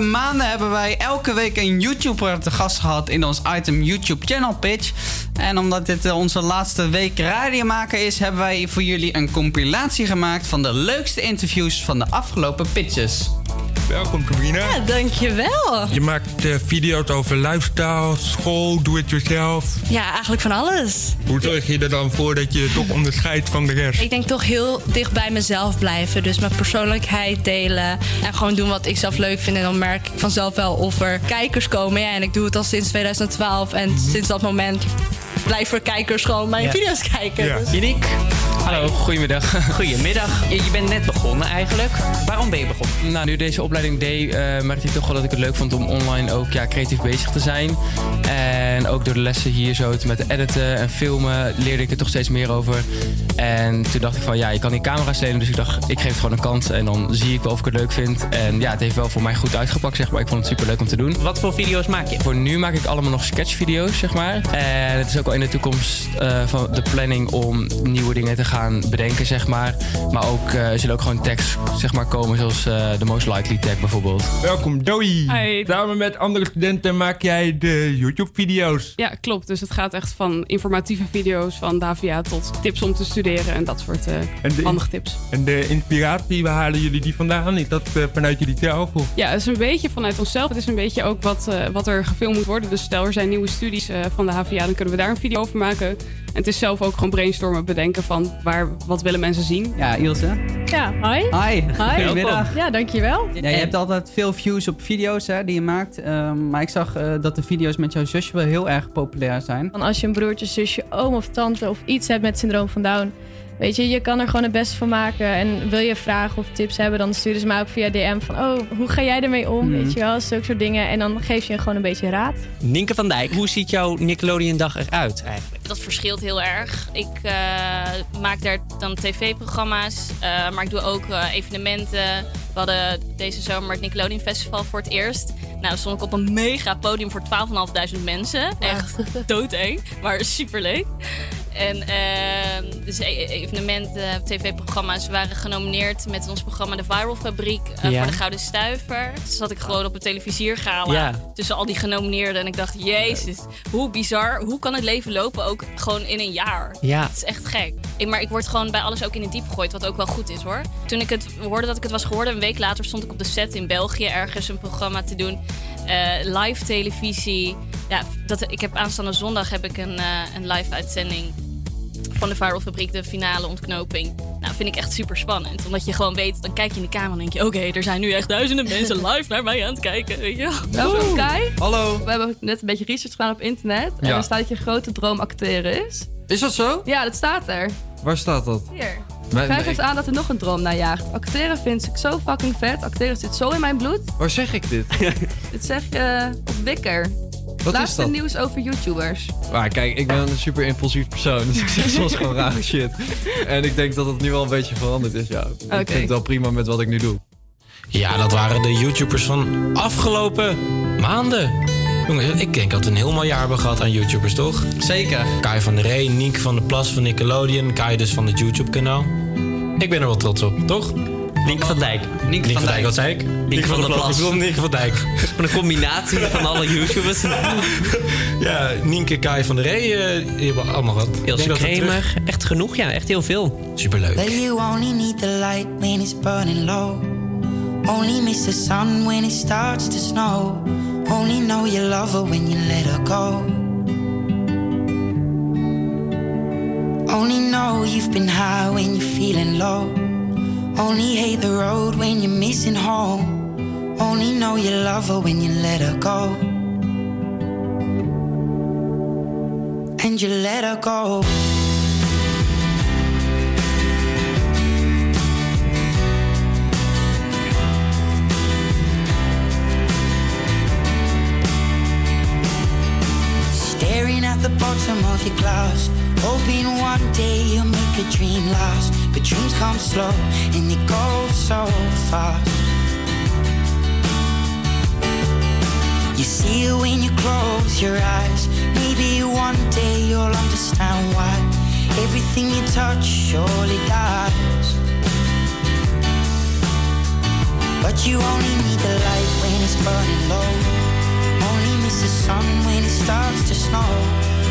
Maanden hebben wij elke week een YouTuber te gast gehad in ons item YouTube Channel Pitch. En omdat dit eh, onze laatste week radio maken is, hebben wij voor jullie een compilatie gemaakt van de leukste interviews van de afgelopen pitches. Welkom, Sabrina. Ja, dankjewel. Je maakt eh, video's over lifestyle, school, do-it-yourself. Ja, eigenlijk van alles. Hoe zorg je er dan voor dat je je toch onderscheidt van de rest? Ik denk toch heel dicht bij mezelf blijven. Dus mijn persoonlijkheid delen. En gewoon doen wat ik zelf leuk vind. En dan merk ik vanzelf wel of er kijkers komen. Ja, en ik doe het al sinds 2012. En sinds dat moment blijven kijkers gewoon mijn video's kijken. Ja. Dus- Uniek. Hallo, goedemiddag. Goedemiddag. Je, je bent net begonnen eigenlijk. Waarom ben je begonnen? Nou, nu ik deze opleiding deed, eh, merkte ik toch wel dat ik het leuk vond om online ook ja, creatief bezig te zijn. En ook door de lessen hier zo te- met editen en filmen leerde ik er toch steeds meer over. En toen dacht ik van ja, je kan die camera's lenen. Dus ik dacht, ik geef het gewoon een kans en dan zie ik wel of ik het leuk vind. En ja, het heeft wel voor mij goed uitgepakt, zeg maar. Ik vond het super leuk om te doen. Wat voor video's maak je? Voor nu maak ik allemaal nog sketchvideo's, zeg maar. En het is ook al in de toekomst eh, van de planning om nieuwe dingen te gaan bedenken, zeg maar. Maar ook, eh, er zullen ook gewoon tags, zeg maar, komen, zoals eh, de most likely tag bijvoorbeeld. Welkom, Doi. Hi. Samen met andere studenten maak jij de YouTube-video's. Ja, klopt. Dus het gaat echt van informatieve video's van Davia tot tips om te studeren en dat soort eh, En de, handige tips. En de inspiratie, waar halen jullie die vandaan? Is dat vanuit jullie zelf? Of? Ja, het is een beetje vanuit onszelf. Het is een beetje ook wat, eh, wat er gefilmd moet worden. Dus stel er zijn nieuwe studies van de HVA, dan kunnen we daar een video over maken. het is zelf ook gewoon brainstormen, bedenken van waar, wat willen mensen zien. Ja, Ilse. Ja, hi. Hi. Goedemiddag. Ja, dankjewel. Ja, je hebt altijd veel views op video's hè, die je maakt. Ehm, maar ik zag eh, dat de video's met jouw zusje wel heel erg populair zijn. Van als je een broertje, zusje, oom of tante of iets hebt met syndroom van Down. Weet je, je kan er gewoon het beste van maken. En wil je vragen of tips hebben, dan sturen ze mij ook via DM van... Oh, hoe ga jij ermee om? Mhm. Weet je wel, zulke soort dingen. En dan geef je gewoon een beetje raad. Nienke van Dijk, hoe ziet jouw Nickelodeon-dag eruit eigenlijk? Dat verschilt heel erg. Ik eh, maak daar dan tv-programma's, eh, maar ik doe ook eh, evenementen. We hadden deze zomer het Nickelodeon Festival voor het eerst. Nou, dan stond ik op een mega podium voor 12.500 mensen. Echt doodeng, maar superleuk. En eh, dus e- evenementen, tv-programma's waren genomineerd met ons programma De Viral Fabriek eh, Ja. voor de Gouden Stuiver. Dus zat ik gewoon op een televisiergala Ja. tussen al die genomineerden. En ik dacht, jezus, hoe bizar. Hoe kan het leven lopen ook gewoon in een jaar? Ja. Het is echt gek. Ik, maar ik word gewoon bij alles ook in het diep gegooid, wat ook wel goed is hoor. Toen ik het hoorde dat ik het was geworden, een week later stond ik op de set in België ergens een programma te doen. Eh, live televisie. Ja, dat, ik heb aanstaande zondag heb ik een, eh, een live uitzending van de Viral Fabriek, de finale ontknoping. Nou, vind ik echt super spannend. Omdat je gewoon weet, dan kijk je in de camera en denk je... oké, er zijn nu echt duizenden mensen live naar mij aan het kijken. Weet je? Welkom Kai. Hallo. We hebben net een beetje research gedaan op internet. En Ja. er staat dat je grote droom acteren is. Is dat zo? Ja, dat staat er. Waar staat dat? Hier. Maar eens aan dat er nog een droom naar jaagt. Acteren vind ik zo fucking vet. Acteren zit zo in mijn bloed. Waar zeg ik dit? Dit zeg je op Wikker. Wat is Laatste dat? nieuws over YouTubers. Maar kijk, ik ben een super impulsief persoon, dus ik zeg soms gewoon rare shit. En ik denk dat het nu wel een beetje veranderd is, ja. Ik vind het wel prima met wat ik nu doe. Ja, dat waren de YouTubers van afgelopen maanden. Jongen, ik denk dat we een heel mooi jaar hebben gehad aan YouTubers, toch? Zeker. Kai van der Rey, Nienke van der Plas van Nickelodeon, Kai dus van het YouTube-kanaal. Ik ben er wel trots op, toch? Nienke van Dijk. Nienke van Dijk, wat zei ik? Nienke van der Plas. Ik bedoel Nienke van Dijk. Van een combinatie van alle YouTubers. Ja, Nienke, Kai van der Rey, eh, die hebben allemaal wat. Terug- Kramer. Echt genoeg, ja. Echt heel veel. Superleuk. Well, you only need the light when it's burning low. Only miss the sun when it starts to snow. Only know you love her when you let her go. Only know you've been high when you're feeling low. Only hate the road when you're missing home. Only know you love her when you let her go. And you let her go. Staring at the bottom of your glass, hoping one day you'll make a dream last. But dreams come slow and they go so fast. You see it when you close your eyes. Maybe one day you'll understand why everything you touch surely dies. But you only need the light when it's burning low. Only miss the sun when it starts to snow.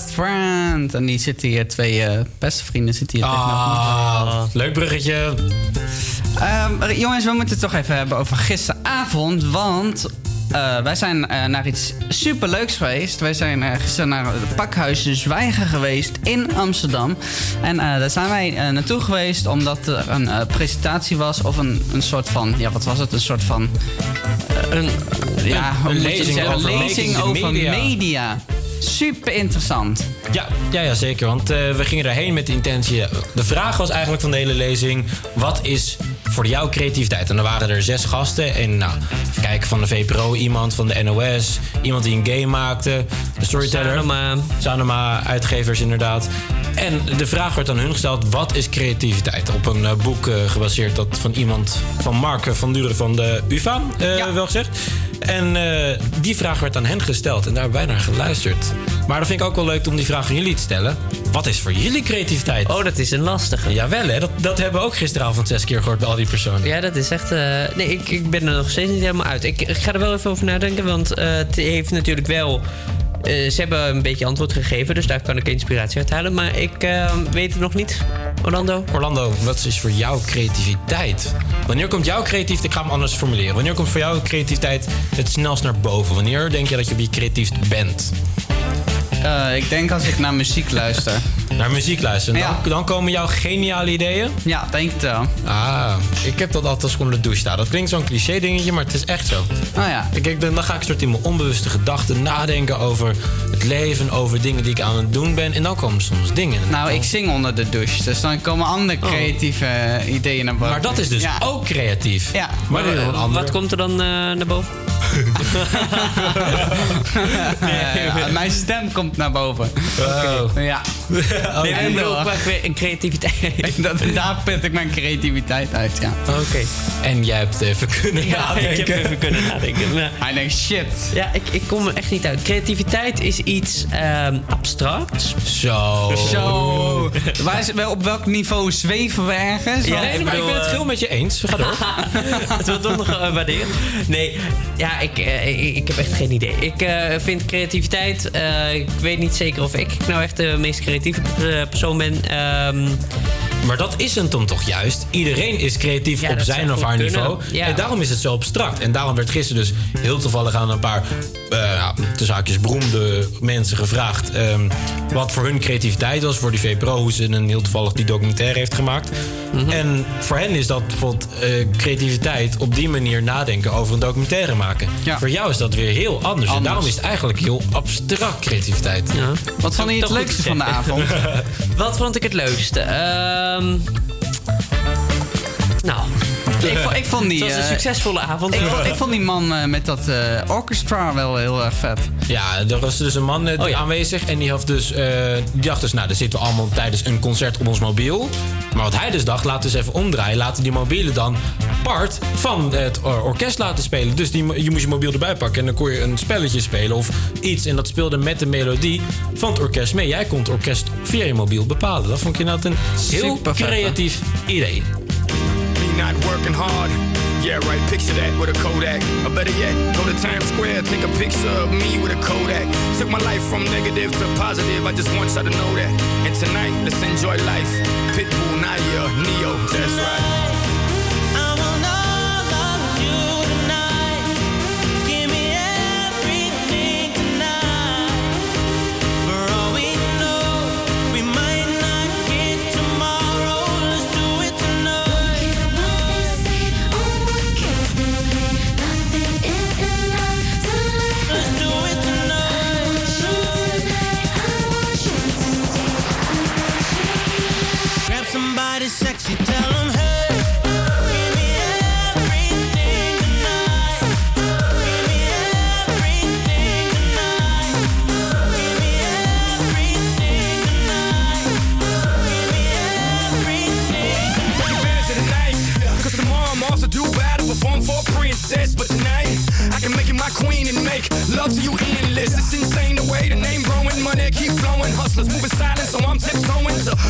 Best friend. En die zitten hier, twee eh, beste vrienden zitten hier Ah, leuk bruggetje. Ehm, jongens, we moeten het toch even hebben over gisteravond. Want eh, wij zijn eh, naar iets superleuks geweest. Wij zijn eh, gisteren naar het pakhuis De Zwijger geweest in Amsterdam. En daar zijn wij naartoe geweest omdat er een presentatie was. Of een, een soort van, ja wat was het? Een soort van... een, ja, het lezing zeggen? over Een lezing media. over media. Super interessant. Ja, ja, ja zeker. Want eh, we gingen daarheen met de intentie. De vraag was eigenlijk van de hele lezing: wat is voor jou creativiteit? En er waren er zes gasten. En nou, even kijken van de VPRO, iemand van de NOS, iemand die een game maakte, de storyteller. Sanoma. Sanoma, uitgevers inderdaad. En de vraag werd aan hun gesteld: wat is creativiteit? Op een eh, boek eh, gebaseerd dat van iemand van Mark van Duren van de UVA, eh, wel gezegd. En eh, die vraag werd aan hen gesteld en daar hebben wij naar geluisterd. Maar dat vind ik ook wel leuk om die vraag aan jullie te stellen. Wat is voor jullie creativiteit? Oh, dat is een lastige. Jawel, hè? Dat, dat hebben we ook gisteravond zes keer gehoord bij al die personen. Ja, dat is echt. eh, nee, ik, ik ben er nog steeds niet helemaal uit. Ik, ik ga er wel even over nadenken, want eh, het heeft natuurlijk wel. Eh, ze hebben een beetje antwoord gegeven, dus daar kan ik inspiratie uit halen. Maar ik eh, weet het nog niet. Orlando? Orlando, wat is voor jou creativiteit? Wanneer komt jouw creativiteit, ik ga hem anders formuleren. Wanneer komt voor jou creativiteit het snelst naar boven? Wanneer denk je dat je op je bent? Eh, ik denk als ik naar muziek luister. Naar muziek luisteren. Dan, dan komen jouw geniale ideeën? Ja, denk het wel. Ah, ik heb dat altijd als ik onder de douche sta. Dat klinkt zo'n cliché dingetje, maar het is echt zo. Oh ja. Ik, ik, dan ga ik soort in mijn onbewuste gedachten nadenken over het leven, over dingen die ik aan het doen ben. En dan komen soms dingen. Nou, ik zing onder de douche, dus dan komen andere creatieve eh, ideeën naar boven. Oh. Maar dat is dus Ja. ook creatief. Ja. Maar ander- Wat komt er dan eh, naar boven? Mijn stem komt naar boven. Oh. Ja. Nee, En ook maar een creativiteit. dat, daar put ik mijn creativiteit uit, ja. Oké. En jij hebt even kunnen Ja, nadenken. ik heb even kunnen nadenken. Hij denkt, shit. Ja, ik, ik kom er echt niet uit. Creativiteit is iets ehm abstracts. Zo. Zo. Waar is, wel- op welk niveau zweven we ergens? Ja, nee, maar ik ben het eh, heel met je eens. Ga door. Het wordt toch nog uh, waarderen. Nee, ja, ik, eh, ik, ik heb echt geen idee. Ik eh, vind creativiteit... ik weet niet zeker of ik nou echt de meest creatieve eh, persoon ben. Ehm, Maar dat is het dan toch juist. Iedereen is creatief Ja, op zijn of haar niveau. Ja. En daarom is het zo abstract. En daarom werd gisteren dus heel toevallig aan een paar ja, tussen haakjes beroemde mensen gevraagd. ehm, wat voor hun creativiteit was voor die VPRO. Hoe ze een heel toevallig die documentaire heeft gemaakt. Mhm. En voor hen is dat bijvoorbeeld eh, creativiteit op die manier nadenken over een documentaire maken. Voor jou is dat weer heel anders. En daarom is het eigenlijk heel abstract creativiteit. Wat vond je het leukste van de avond? Wat vond ik het leukste? Um, nou, Ik vond, ik vond die... Het was een eh, succesvolle avond. Ik vond, ik vond die man eh, met dat eh, orchestra wel heel erg vet. Ja, er was dus een man die aanwezig en die, had dus, eh, die dacht dus, nou, daar zitten we allemaal tijdens een concert op ons mobiel. Maar wat hij dus dacht, laten we eens even omdraaien. Laten die mobielen dan part van het or- orkest laten spelen. Dus die, je moest je mobiel erbij pakken en dan kon je een spelletje spelen of iets. En dat speelde met de melodie van het orkest mee. Jij kon het orkest via je mobiel bepalen. Dat vond ik inderdaad een heel Supervet, hè? creatief idee. Not working hard. Yeah, right, picture that with a Kodak. Or better yet, go to Times Square, take a picture of me with a Kodak. Took my life from negative to positive, I just want y'all to know that. And tonight, let's enjoy life. Pitbull, Naya, Neo, that's right.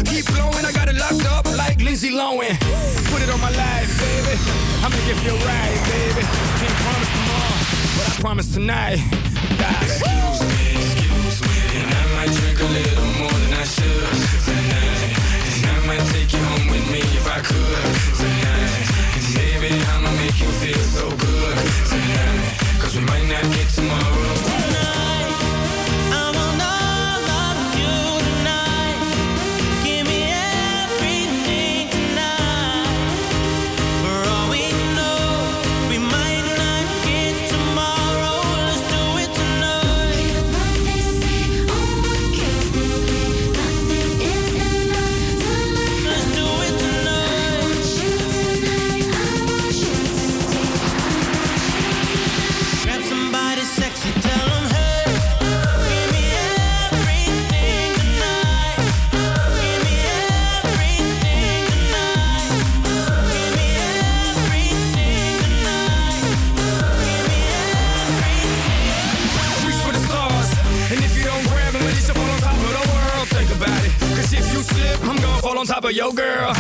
Keep blowing, I got it locked up Lindsay Lohan. Put it on my life, baby. I'ma give you a ride, baby. Can't promise tomorrow, but I promise tonight. Excuse me, excuse me, and I might drink a little more than I should tonight. And I might take you home with me if I could tonight. And baby, I'ma make you feel so good tonight. Cause we might not get tomorrow. On top of your girl.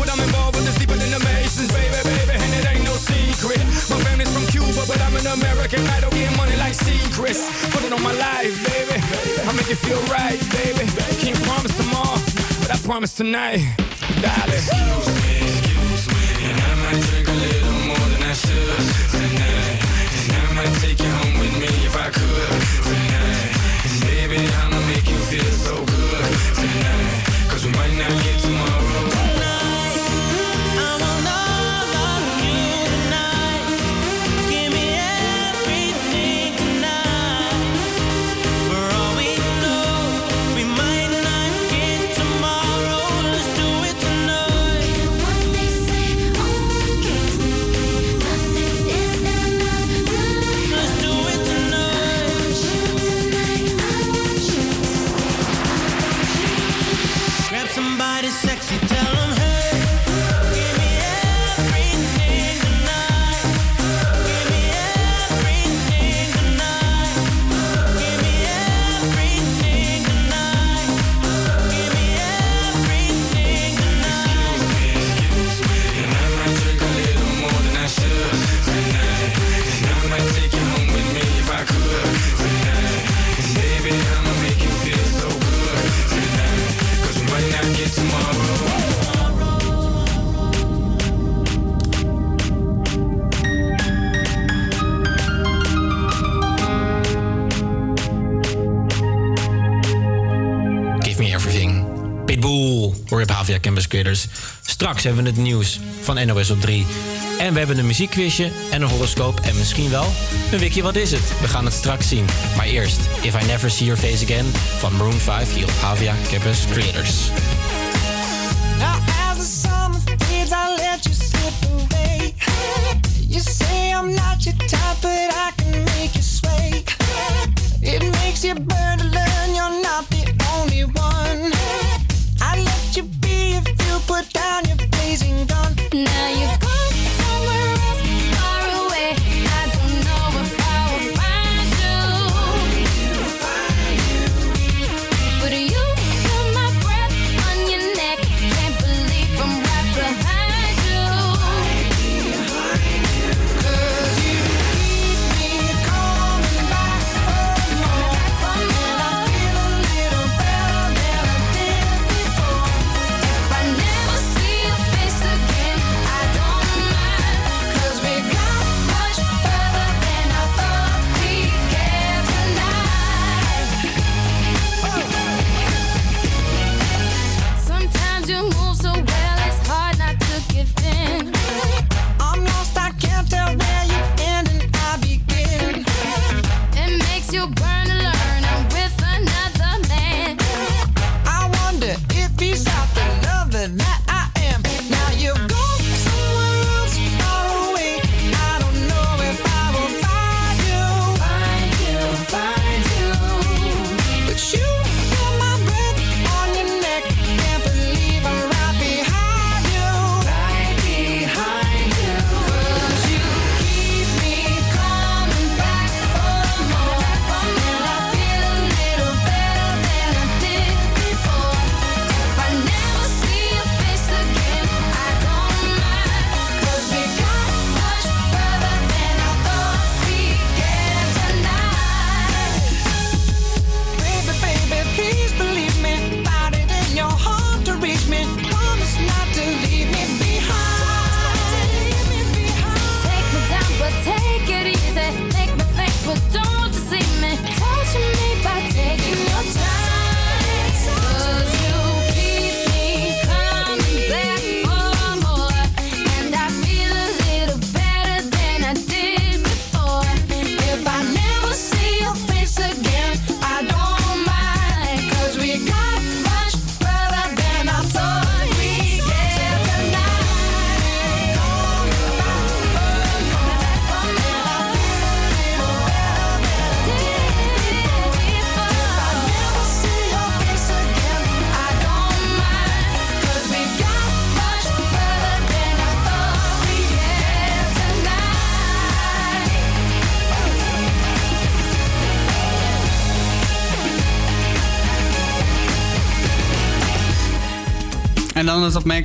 when I'm involved with this deeper than the Masons, baby, baby. And it ain't no secret. My family's from Cuba, but I'm an American. I don't get money like secrets. Put it on my life, baby. I make it feel right, baby. Can't promise tomorrow, but I promise tonight. Darling. Excuse me, excuse me. And I might drink a little more than I should tonight. And I might take you home with me if I could Straks hebben we het nieuws van NOS op 3. En we hebben een muziekquizje en een horoscoop en misschien wel een wikje Wat is het? We gaan het straks zien. Maar eerst If I Never See Your Face Again van Room 5 hier op Avia Campus Creators.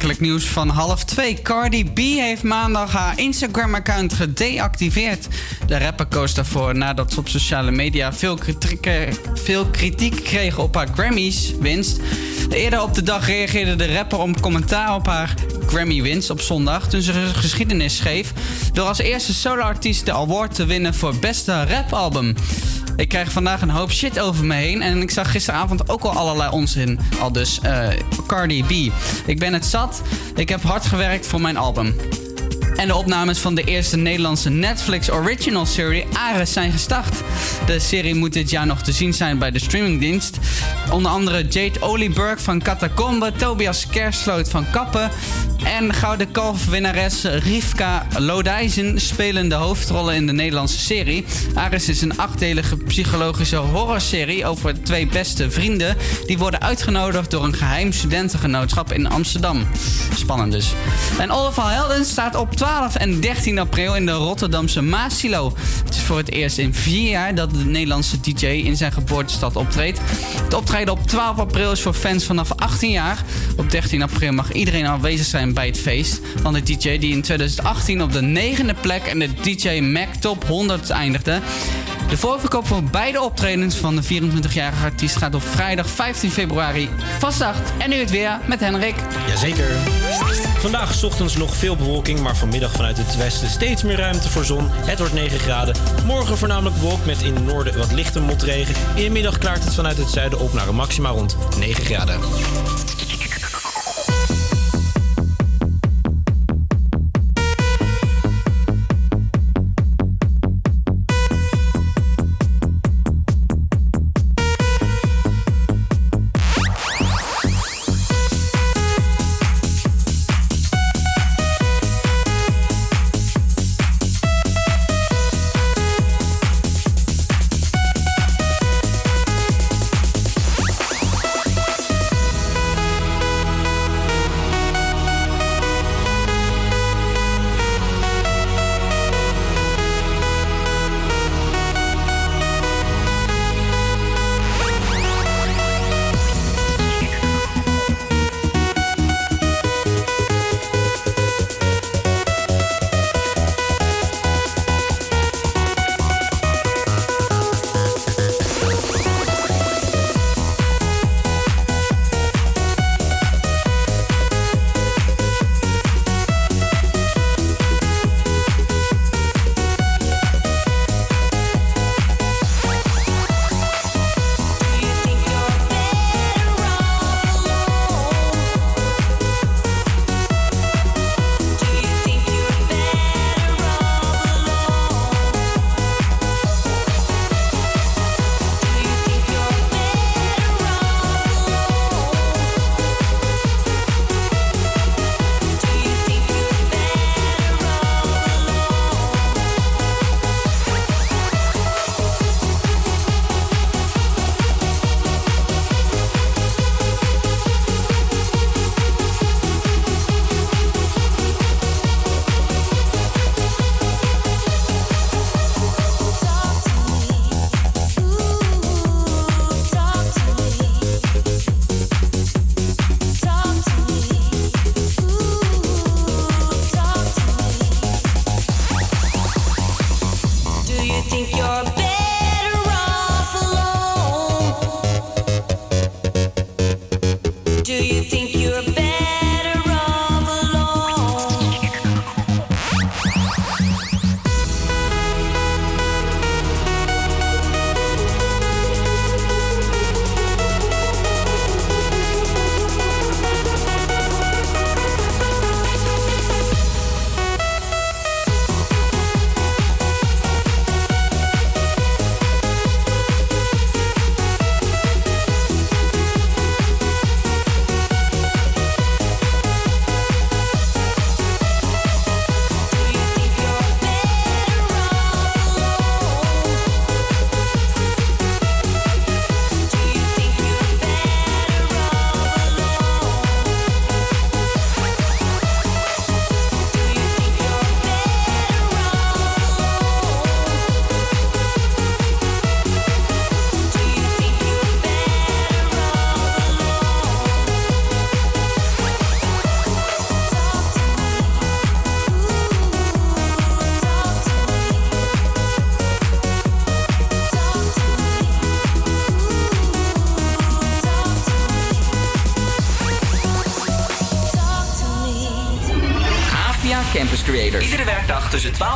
opmerkelijk nieuws van half twee. Cardi B heeft maandag haar Instagram-account gedeactiveerd. De rapper koos daarvoor nadat ze op sociale media veel kritiek, veel kritiek kreeg op haar Grammys-winst. Eerder op de dag reageerde de rapper om commentaar op haar Grammy-winst op zondag. Toen ze geschiedenis schreef door als eerste soloartiest de award te winnen voor beste rapalbum. Ik krijg vandaag een hoop shit over me heen. En ik zag gisteravond ook al allerlei onzin. Al dus uh, Cardi B. Ik ben het zat. Ik heb hard gewerkt voor mijn album. En de opnames van de eerste Nederlandse Netflix original serie Ares zijn gestart. De serie moet dit jaar nog te zien zijn bij de streamingdienst. Onder andere Jade Olieberg van Catacombe, Tobias Kersloot van Kappen, en Gouden Kalf-winnares Rivka Lodijzen spelen de hoofdrollen in de Nederlandse serie. Ares is een achtdelige psychologische horrorserie over twee beste vrienden die worden uitgenodigd door een geheim studentengenootschap in Amsterdam. Spannend dus. En Olaf Helden staat op 12 en 13 april in de Rotterdamse Maasilo. Het is voor het eerst in vier jaar dat de Nederlandse DJ in zijn geboortestad optreedt. Het optreden op 12 april is voor fans vanaf 18 jaar. Op 13 april mag iedereen aanwezig zijn bij het feest van de DJ die in 2018 op de negende plek in de DJ Mac Top 100 eindigde. De voorverkoop voor beide optredens van de 24-jarige artiest gaat op vrijdag 15 februari van start. En nu het weer met Henrik. Jazeker. Vandaag 's ochtends nog veel bewolking, maar vanmiddag vanuit het westen steeds meer ruimte voor zon. Het wordt 9 graden. Morgen voornamelijk bewolkt met in het noorden wat lichte motregen. In de middag klaart het vanuit het zuiden op naar een maxima rond 9 graden.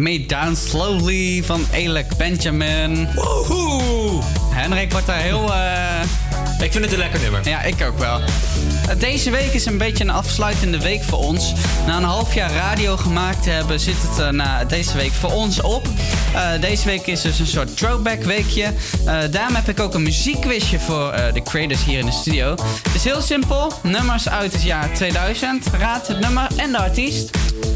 Me Down Slowly van Alec Benjamin. Woehoe! Henrik wordt daar heel... eh, Ik vind het een lekker nummer. Ja, ik ook wel. Eh, Deze week is een beetje een afsluitende week voor ons. Na een half jaar radio gemaakt te hebben, zit het er na deze week voor ons op. Eh, deze week is dus een soort throwback weekje. Eh, daarom heb ik ook een muziekquizje voor eh, de creators hier in de studio. Het is heel simpel. Nummers uit het jaar 2000. Raad het nummer en de artiest.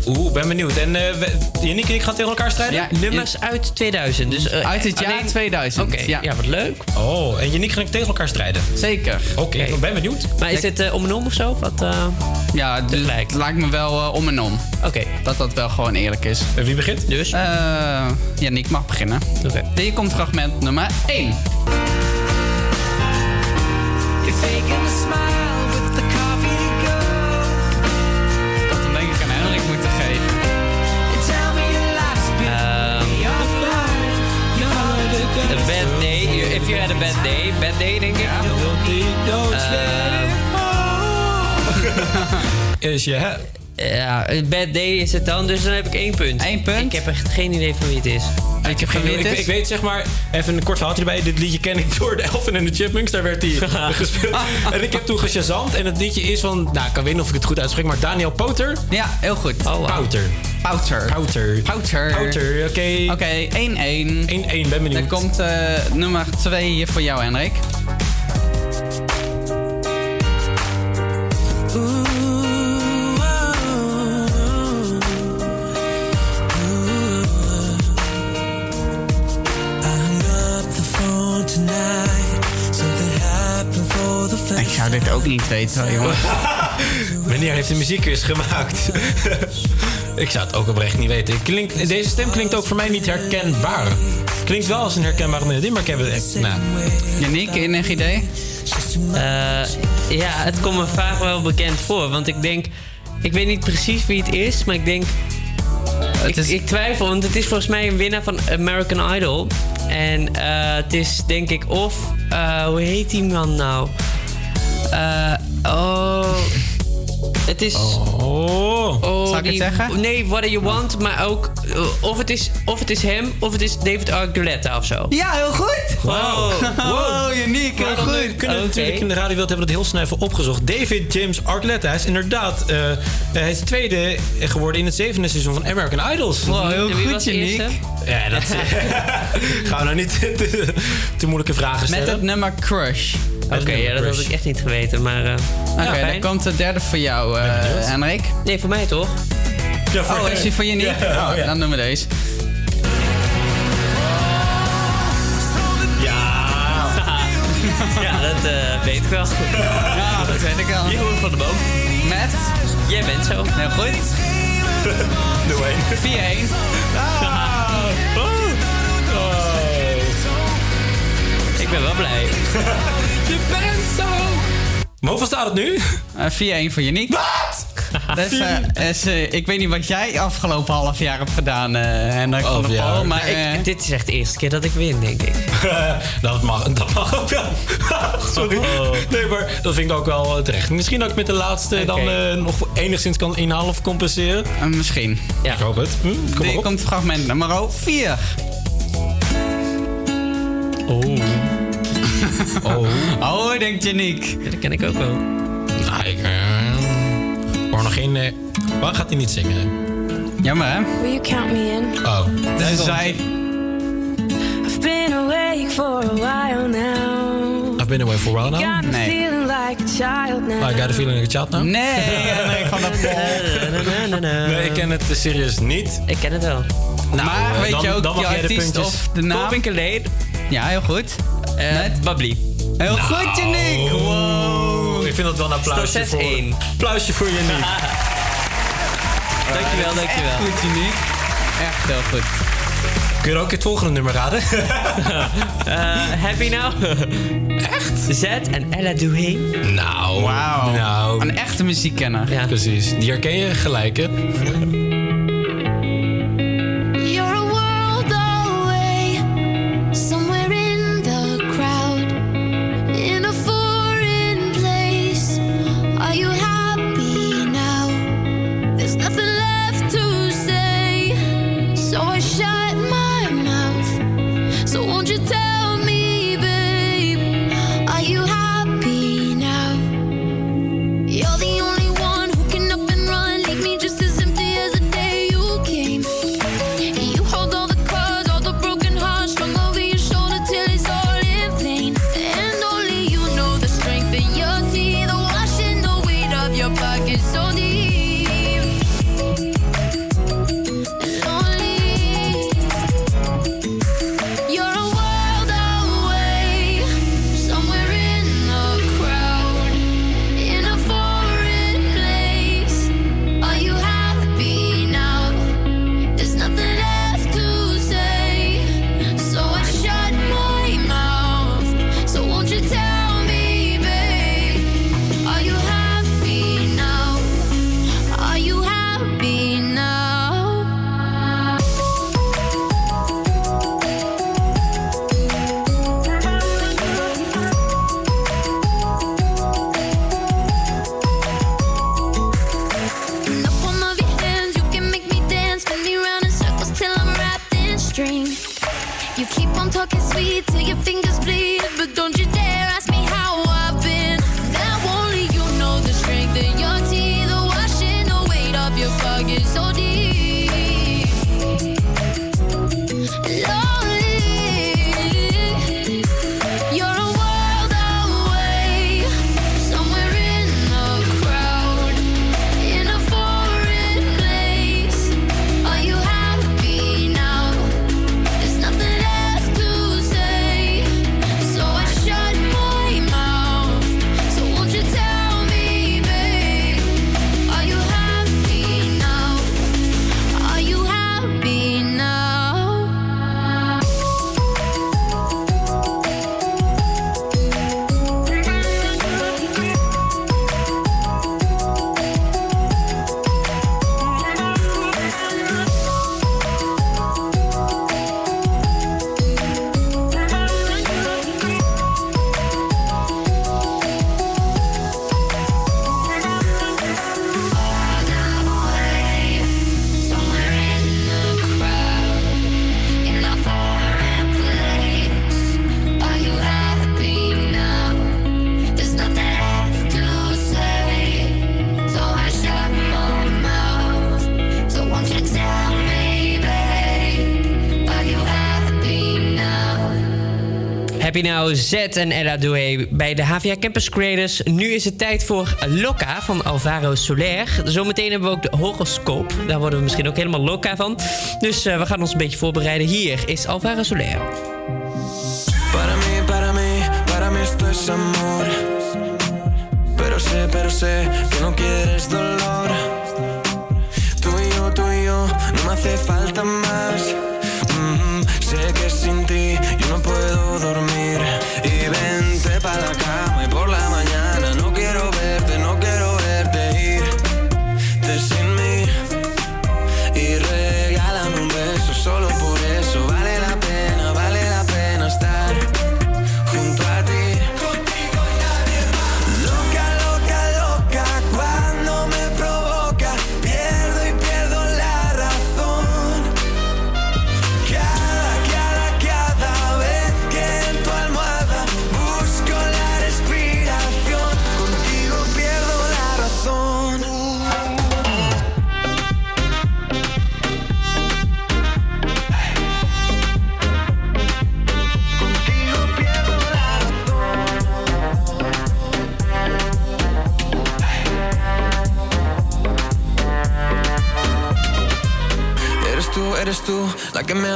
Oeh, ben benieuwd. En eh we- Yannick en ik gaan tegen elkaar strijden? Ja, Nummers uit 2000. Dus, eh, Uit het jaar alleen- 2000. Oké, ja. wat leuk. Oh, en Yannick en ik tegen elkaar strijden? Zeker. Oké, ik ben benieuwd. Maar is dit eh, om en om of zo? Wat, eh, Ja, dus het lijkt me wel eh, om en om. Oké. Dat dat wel gewoon eerlijk is. En wie begint? Dus? Eh Yannick mag beginnen. Oké. Hier komt fragment nummer 1. You're faking a smile a bad day. If you had a bad day. Bad day, denk ik. Is je... Ja, een bad day is het dan, dus dan heb ik één punt. Eén punt? Ik heb echt geen idee van wie het is. Ik heb Ik, ik, ik weet zeg maar, even een kort verhaaltje erbij. Dit liedje ken ik door de Elfin en de Chipmunks. Daar werd hij gespeeld. En ik heb toen geshazamd. En het liedje is van, nou, ik kan weten of ik het goed uitspreek, maar Daniel Pouter. Ja, heel goed. Pouter. Pouter. Pouter. Pouter. Pouter, oké. Oké, 1-1. 1-1, ben benieuwd. Er komt eh, nummer 2 hier voor jou, Henrik. Ik zou dit ook niet weten, hoor, jongen. Meneer heeft een muziekquiz gemaakt. ik zou het ook oprecht niet weten. Klink, deze stem klinkt ook voor mij niet herkenbaar. Klinkt wel als een herkenbare melodie, maar ik heb het echt... Nou, Yannick, enig idee? Eh, ja, het komt me vaak wel bekend voor. Want ik denk... Ik weet niet precies wie het is, maar ik denk... Ik, ik twijfel, want het is volgens mij een winnaar van American Idol. En eh, het is denk ik of... eh, hoe heet die man nou? Eh, oh... Het is... Oh. Zal ik het zeggen? Nee, What Do You Want, maar ook... eh, of, het is, of het is hem, of het is David Archuleta of zo. Ja, heel goed. Wow. Wow, uniek, heel eh, goed. kunnen we Oké. natuurlijk in de radiowereld hebben we dat heel snel even opgezocht. David James hij is inderdaad uh, hij is tweede geworden in het zevende seizoen van American Idols. Wow, heel En goed, uniek. Ja, dat gaan we nou niet te, te moeilijke vragen stellen. Met het nummer Crush. Oké, ja, dat had ik echt niet geweten, maar... eh, Oké, ja, dan komt de derde voor jou, eh Henrik. Nee, voor mij toch? Ja, Oh, is die voor je niet? Ja, oh, ja. dan doen we deze. Ja. ja, dat eh, weet ik wel. Ja, dat weet ik wel. Jeroen van de Boom. Met? Jij bent zo. Heel goed. 0-1. 4-1. Ik ben wel blij. Je bent zo. Maar hoeveel staat het nu? Eh 4-1 voor Janiek. Wat? Dus, eh, is, eh, ik weet niet wat jij afgelopen half jaar hebt gedaan, eh Hendrik van. Maar ik- dit is echt de eerste keer dat ik win, denk ik. dat, mag, dat mag ook wel. Sorry. Nee, maar dat vind ik ook wel terecht. Misschien dat ik met de laatste dan eh, nog enigszins kan inhalen of compenseren. misschien. Ja. Ik hoop het. Hm, kom maar Hier komt fragment nummer 4. Oh. Oh. Oh, denkt Janiek. Ja, dat ken ik ook wel. Nou, ik eh, hoor nog geen... eh, waar gaat hij niet zingen? Jammer, hè? Will you count me in? Oh. Dus zij... I've been awake for a while now. I've been away for a while now. Nee. feeling like a child now. I got a feeling like a child now. Nee, Hendrik van der Pol. Nee, ik ken het eh, serieus niet. Ik ken het wel. Nou, maar eh, weet dan, je ook dan artiest of de naam? Lane. Ja, heel goed. Uh, Babli. Heel goed, Janiek. Wow. Ik vind dat wel een applausje voor... 6-1. Applausje voor je niet. Dankjewel, dankjewel. Goed, Janiek. Echt heel goed. Kun je ook het volgende nummer raden? Eh, happy now? Echt? Z en Ella Doué. nou, Wauw. nou. Een echte muziekkenner. Ja. Precies, die herken je gelijk, hè? Now, Z en Ella Doué bij de HVA Campus Creators. Nu is het tijd voor Loca van Alvaro Soler. Zometeen hebben we ook de horoscoop. Daar worden we misschien ook helemaal loca van. Dus eh, we gaan ons een beetje voorbereiden. Hier is Alvaro Soler. Para mí, para mí, para amor. Pero sé, sé que no quieres dolor. Yo, yo, no me hace falta más. Mm, sé que sin ti yo no puedo dormir.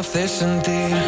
Hace sentir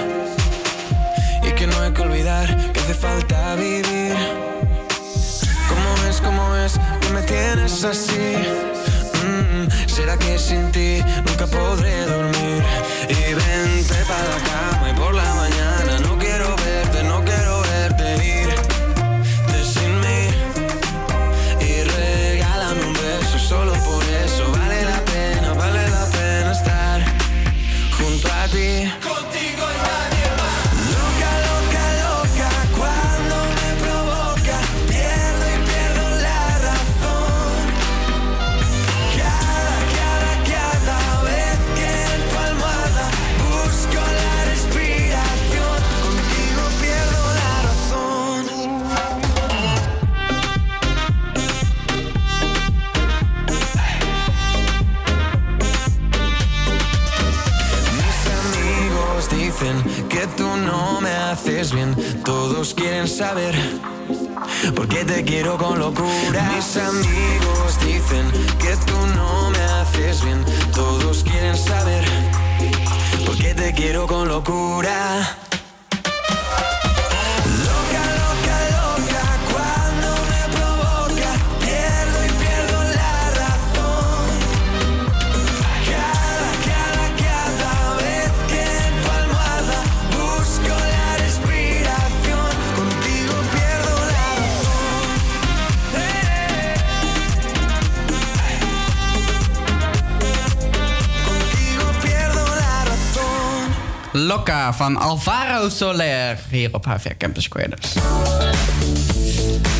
Loca van Alvaro Soler hier op HVR Campus Creators.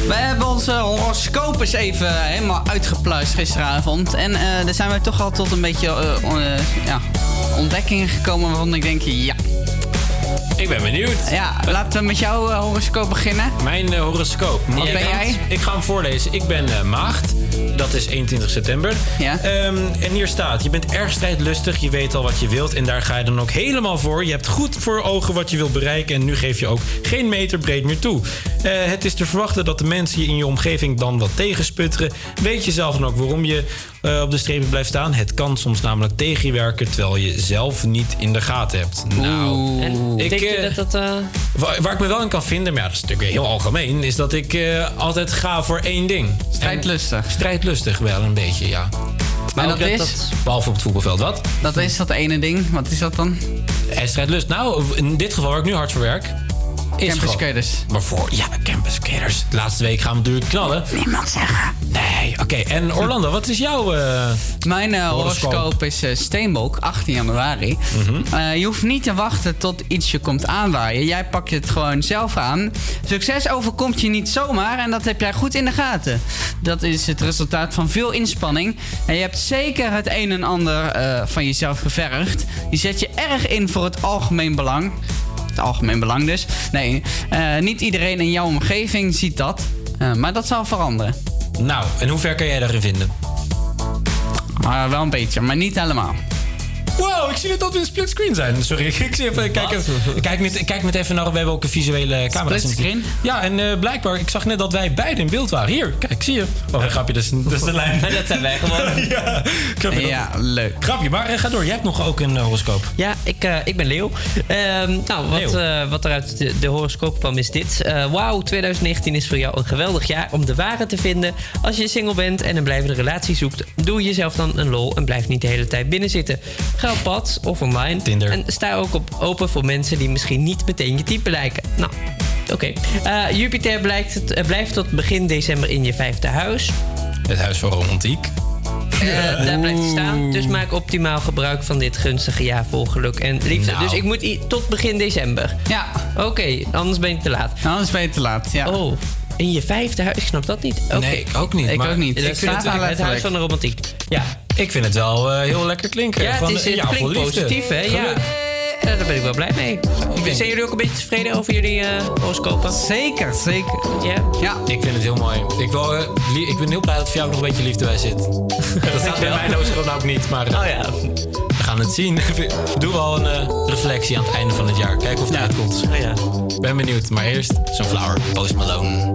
We hebben onze horoscoop eens even helemaal uitgepluist gisteravond. En eh daar zijn we toch al tot een beetje eh, eh, ja, ontdekkingen gekomen waarvan ik denk, ja. Ik ben benieuwd. Ja, laten we met jouw horoscoop beginnen. Mijn horoscoop. Wat ben jij? Ik ga hem voorlezen. Ik ben maagd. Dat is 21 september. Ja. Ehm, en hier staat: Je bent erg strijdlustig. Je weet al wat je wilt. En daar ga je dan ook helemaal voor. Je hebt goed voor ogen wat je wilt bereiken. En nu geef je ook geen meter breed meer toe. Eh, het is te verwachten dat de mensen in je omgeving dan wat tegensputteren. Weet je zelf dan ook waarom je eh, op de strepen blijft staan? Het kan soms namelijk tegen je werken. terwijl je zelf niet in de gaten hebt. Nou, En denk je eh, dat dat... eh, Waar, waar ik me wel in kan vinden, maar ja, dat is natuurlijk heel algemeen, is dat ik eh, altijd ga voor één ding. Strijdlustig. En strijdlustig wel een beetje, ja. En dat is? behalve op het voetbalveld, wat? Dat is dat ene ding. Wat is dat dan? Strijdlust. Nou, in dit geval waar ik nu hard voor werk. Is Campus gewoon- Skaters. Maar voor, ja, campus skaters. De laatste week gaan we natuurlijk knallen. Niemand zeggen. Nee, oké. En Orlando, wat is jouw... eh, Mijn eh, Horoscoop. is eh, Steenbok, 18 januari. Mhm. Eh, je hoeft niet te wachten tot iets je komt aanwaaien. Jij pakt het gewoon zelf aan. Succes overkomt je niet zomaar en dat heb jij goed in de gaten. Dat is het resultaat van veel inspanning. En je hebt zeker het een en ander eh, van jezelf gevergd. Je zet je erg in voor het algemeen belang. Het algemeen belang dus. Nee, eh, niet iedereen in jouw omgeving ziet dat. Eh, maar dat zal veranderen. Nou, en hoe ver kan jij daarin vinden? Maar wel een beetje, maar niet helemaal. Wow, ik zie net dat we in split screen zijn. Sorry, ik, zie even, ik kijk, even, ik kijk, met, ik kijk met even naar... We hebben ook een visuele camera. Split screen? Ja, en eh, blijkbaar, ik zag net dat wij beide in beeld waren. Hier, kijk, zie je. Oh, een grapje, dat is, dat is de lijn. dat zijn wij gewoon. ja, leuk. Grapje, maar eh, ga door. Jij hebt nog ook een eh, horoscoop. Ja, ik, ik ben Leo. Ehm, nou, wat, eh, wat er uit de, de horoscoop kwam is dit. Wauw, 2019 is voor jou een geweldig jaar om de ware te vinden. Als je single bent en een blijvende relatie zoekt, doe jezelf dan een lol en blijf niet de hele tijd binnen zitten. Ga op pad of online. Tinder. En sta ook op open voor mensen die misschien niet meteen je type lijken. Nou, oké. Eh, Jupiter blijkt, eh, blijft tot begin december in je vijfde huis. Het huis voor romantiek. Eh, daar blijft het staan. Dus maak optimaal gebruik van dit gunstige jaar vol geluk en liefde. Nou. Dus ik moet tot begin december. Ja. Oké, anders ben je te laat. Anders ben je te laat, ja. Oh, in je vijfde huis? Ik snap dat niet. Oké. Nee, ik ook niet. Ik maar ook niet. Ik vind het, wel het huis van de romantiek. Ja, Ik vind het wel eh, heel lekker klinken. ja het, is, het ja, klinkt positief, hè? Ja. Daar ben ik wel blij mee. Zijn jullie ook een beetje tevreden over jullie eh horoscopen? Zeker, zeker. Ja? Ja. Ik vind het heel mooi. Ik, wil, eh, li- ik ben heel blij dat voor jou nog een beetje liefde bij zit. dat staat bij mijn horoscoop nou ook niet, maar Oh ja. We het zien. Doe wel een eh, reflectie aan het einde van het jaar. Kijken of het uitkomt. Oh ja. Ben benieuwd, maar eerst zo'n flower, Post Malone.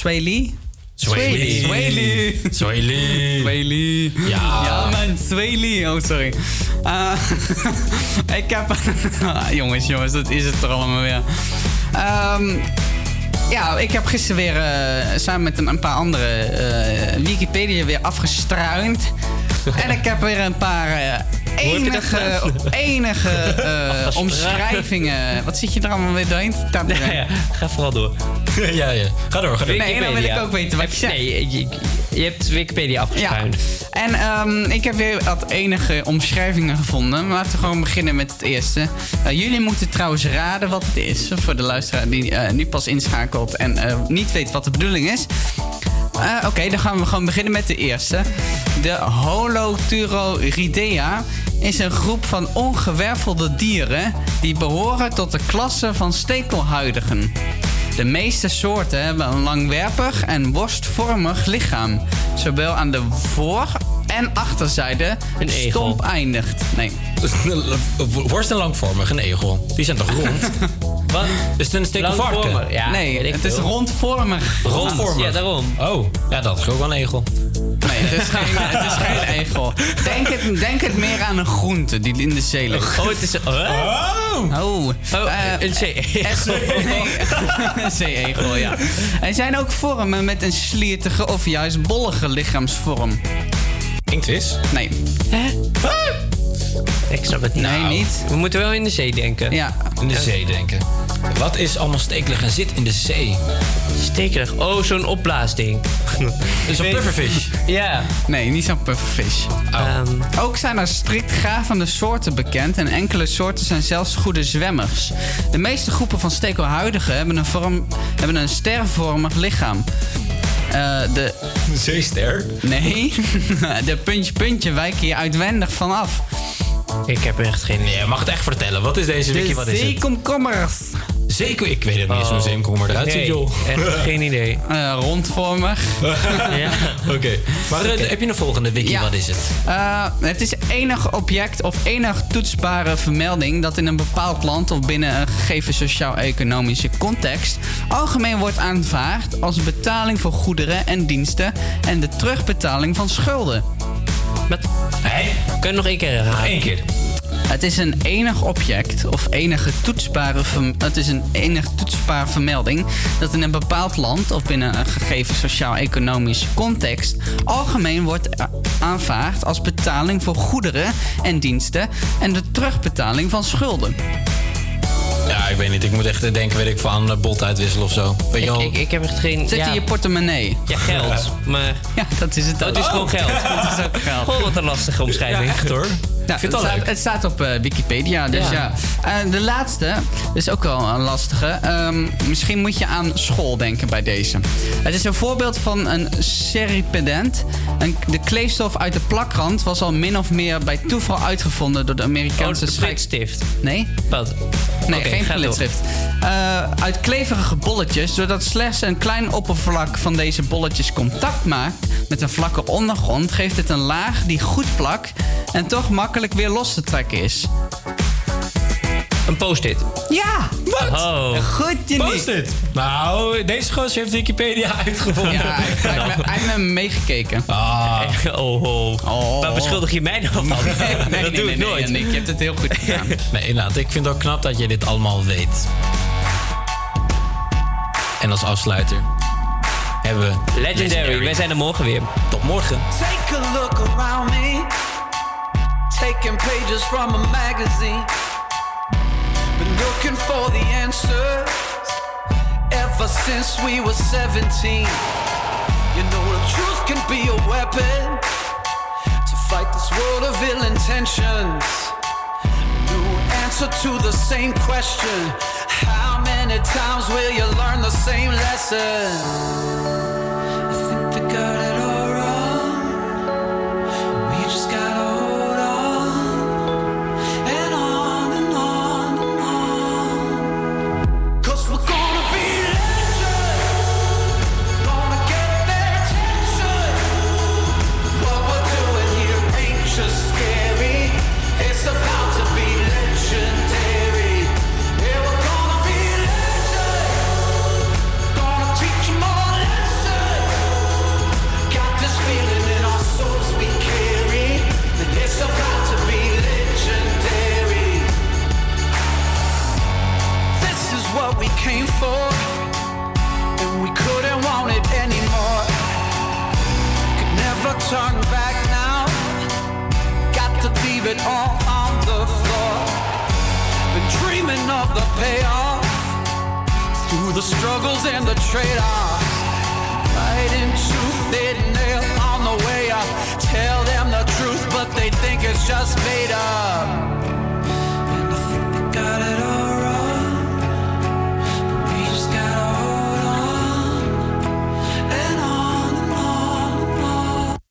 Sway Lee. Sway Lee. Ja. Ja, man. Sway Lee. Oh, sorry. Eh, ik heb... Jongens, jongens, dat is het er allemaal weer. Ehm, ja, ik heb gisteren weer eh, samen met een, een paar andere eh, Wikipedia weer afgestruind. en ik heb weer een paar enige, enige omschrijvingen. Wat zit je er allemaal weer doorheen? Ja, ja, ga vooral door. ja, ja. Ga door, ga door. Nee, dan wil ik ook weten wat je zegt. Nee, je, je hebt Wikipedia afgeschuind. En ehm, ik heb weer wat enige omschrijvingen gevonden. Maar Laten we gewoon beginnen met het eerste. Eh, jullie moeten trouwens raden wat het is. Voor de luisteraar die eh, nu pas inschakelt en eh, niet weet wat de bedoeling is. Eh, Oké, dan gaan we gewoon beginnen met de eerste. De Holoturoridea is een groep van ongewervelde dieren die behoren tot de klasse van stekelhuidigen. De meeste soorten hebben een langwerpig en worstvormig lichaam. Zowel aan de voor- en achterzijde Een egel. stomp eindigt. Nee. Worst en langvormig, een egel. Die zijn toch rond? Wat? Is het een Ja, nee, het is veel. rondvormig. Rondvormig? Ja, daarom. Oh, ja, dat is ook wel een egel. Nee, het is geen, het is geen egel. Denk het, denk het meer aan een groente die in de zee ligt. Oh, het is... Oh, Oh, oh eh, een zee-egel. Nee, een zee-egel, ja. Er zijn ook vormen met een sliertige of juist bollige lichaamsvorm. Inktvis? Nee. Hè? Ik snap het niet. Nee, niet. We moeten wel in de zee denken. Ja. In de zee denken. Wat is allemaal stekelig en zit in de zee? Stekelig. Oh, zo'n opblaasding. Is een pufferfish? Ja. Nee, niet zo'n pufferfish. Ehm, Ook zijn er strikt gravende soorten bekend en enkele soorten zijn zelfs goede zwemmers. De meeste groepen van stekelhuidigen hebben een, vorm, hebben een stervormig lichaam. Eh, de... Zeester? Nee, de puntje-puntje wijken hier uitwendig vanaf. Ik heb echt geen idee. Je mag het echt vertellen. Wat is deze wiki? De Wat is het? zeekomkommers. Zeeko, ik weet het niet eens hoe een zeekomkommer eruit ziet, Nee, joh. echt geen idee. Eh, rondvormig. ja. Oké. Maar eh, heb je een volgende wiki? Ja. Wat is het? Eh, het is enig object of enig toetsbare vermelding dat in een bepaald land of binnen een gegeven sociaal-economische context algemeen wordt aanvaard als betaling voor goederen en diensten en de terugbetaling van schulden. Wat? Hé? Kun je nog één keer herhalen? Eén keer. Het is een enig object of enige toetsbare, het is een enig toetsbare vermelding dat in een bepaald land of binnen een gegeven sociaal-economische context algemeen wordt aanvaard als betaling voor goederen en diensten en de terugbetaling van schulden. Ja, ik weet niet. Ik moet echt denken, weet ik, van bolt uitwisselen of zo. Weet je wel? Ik, ik heb echt geen... Zit ja, in je portemonnee. Ja, geld. Maar... Ja, dat is het Dat ook. is gewoon geld. Dat is ook geld. Wat een lastige omschrijving. Ja, echt hoor. Het, staat, leuk. het staat op eh, Wikipedia, dus ja. Ja. Eh, de laatste is ook wel een lastige. Ehm, misschien moet je aan school denken bij deze. Het is een voorbeeld van een seripedent. Een, de kleefstof uit de plakrand was al min of meer bij toeval uitgevonden door de Amerikaanse Oh, schijk... stift. Nee? Wat? Nee, geen glitschrift. Eh, uit kleverige bolletjes, doordat slechts een klein oppervlak van deze bolletjes contact maakt met een vlakke ondergrond, geeft het een laag die goed plakt en toch makkelijk weer los te trekken is. Een post-it. Ja! Wat? Oh. Goed, je Post het. Nou, deze gozer heeft Wikipedia uitgevonden. Ja, hij, hij, hij heeft met me meegekeken. Ah. Oh, oh. Oh. Waar beschuldig je mij nou van? Nee, dat nee, doe nee, ik nee, nooit. Je hebt het heel goed gedaan. Nee, inderdaad. Ik vind het ook knap dat je dit allemaal weet. En als afsluiter hebben we... Legendary. Wij zijn er morgen weer. Tot morgen. Take a look around me. Taking pages from a magazine. Been looking for the answers ever since we were 17. You know, the truth can be a weapon to fight this world of ill intentions. New answer to the same question. How many times will you learn the same lesson? Turn back now. Got to leave it all on the floor. Been dreaming of the payoff through the struggles and the trade-offs. Right into thin nail on the way up. Tell them the truth, but they think it's just made up.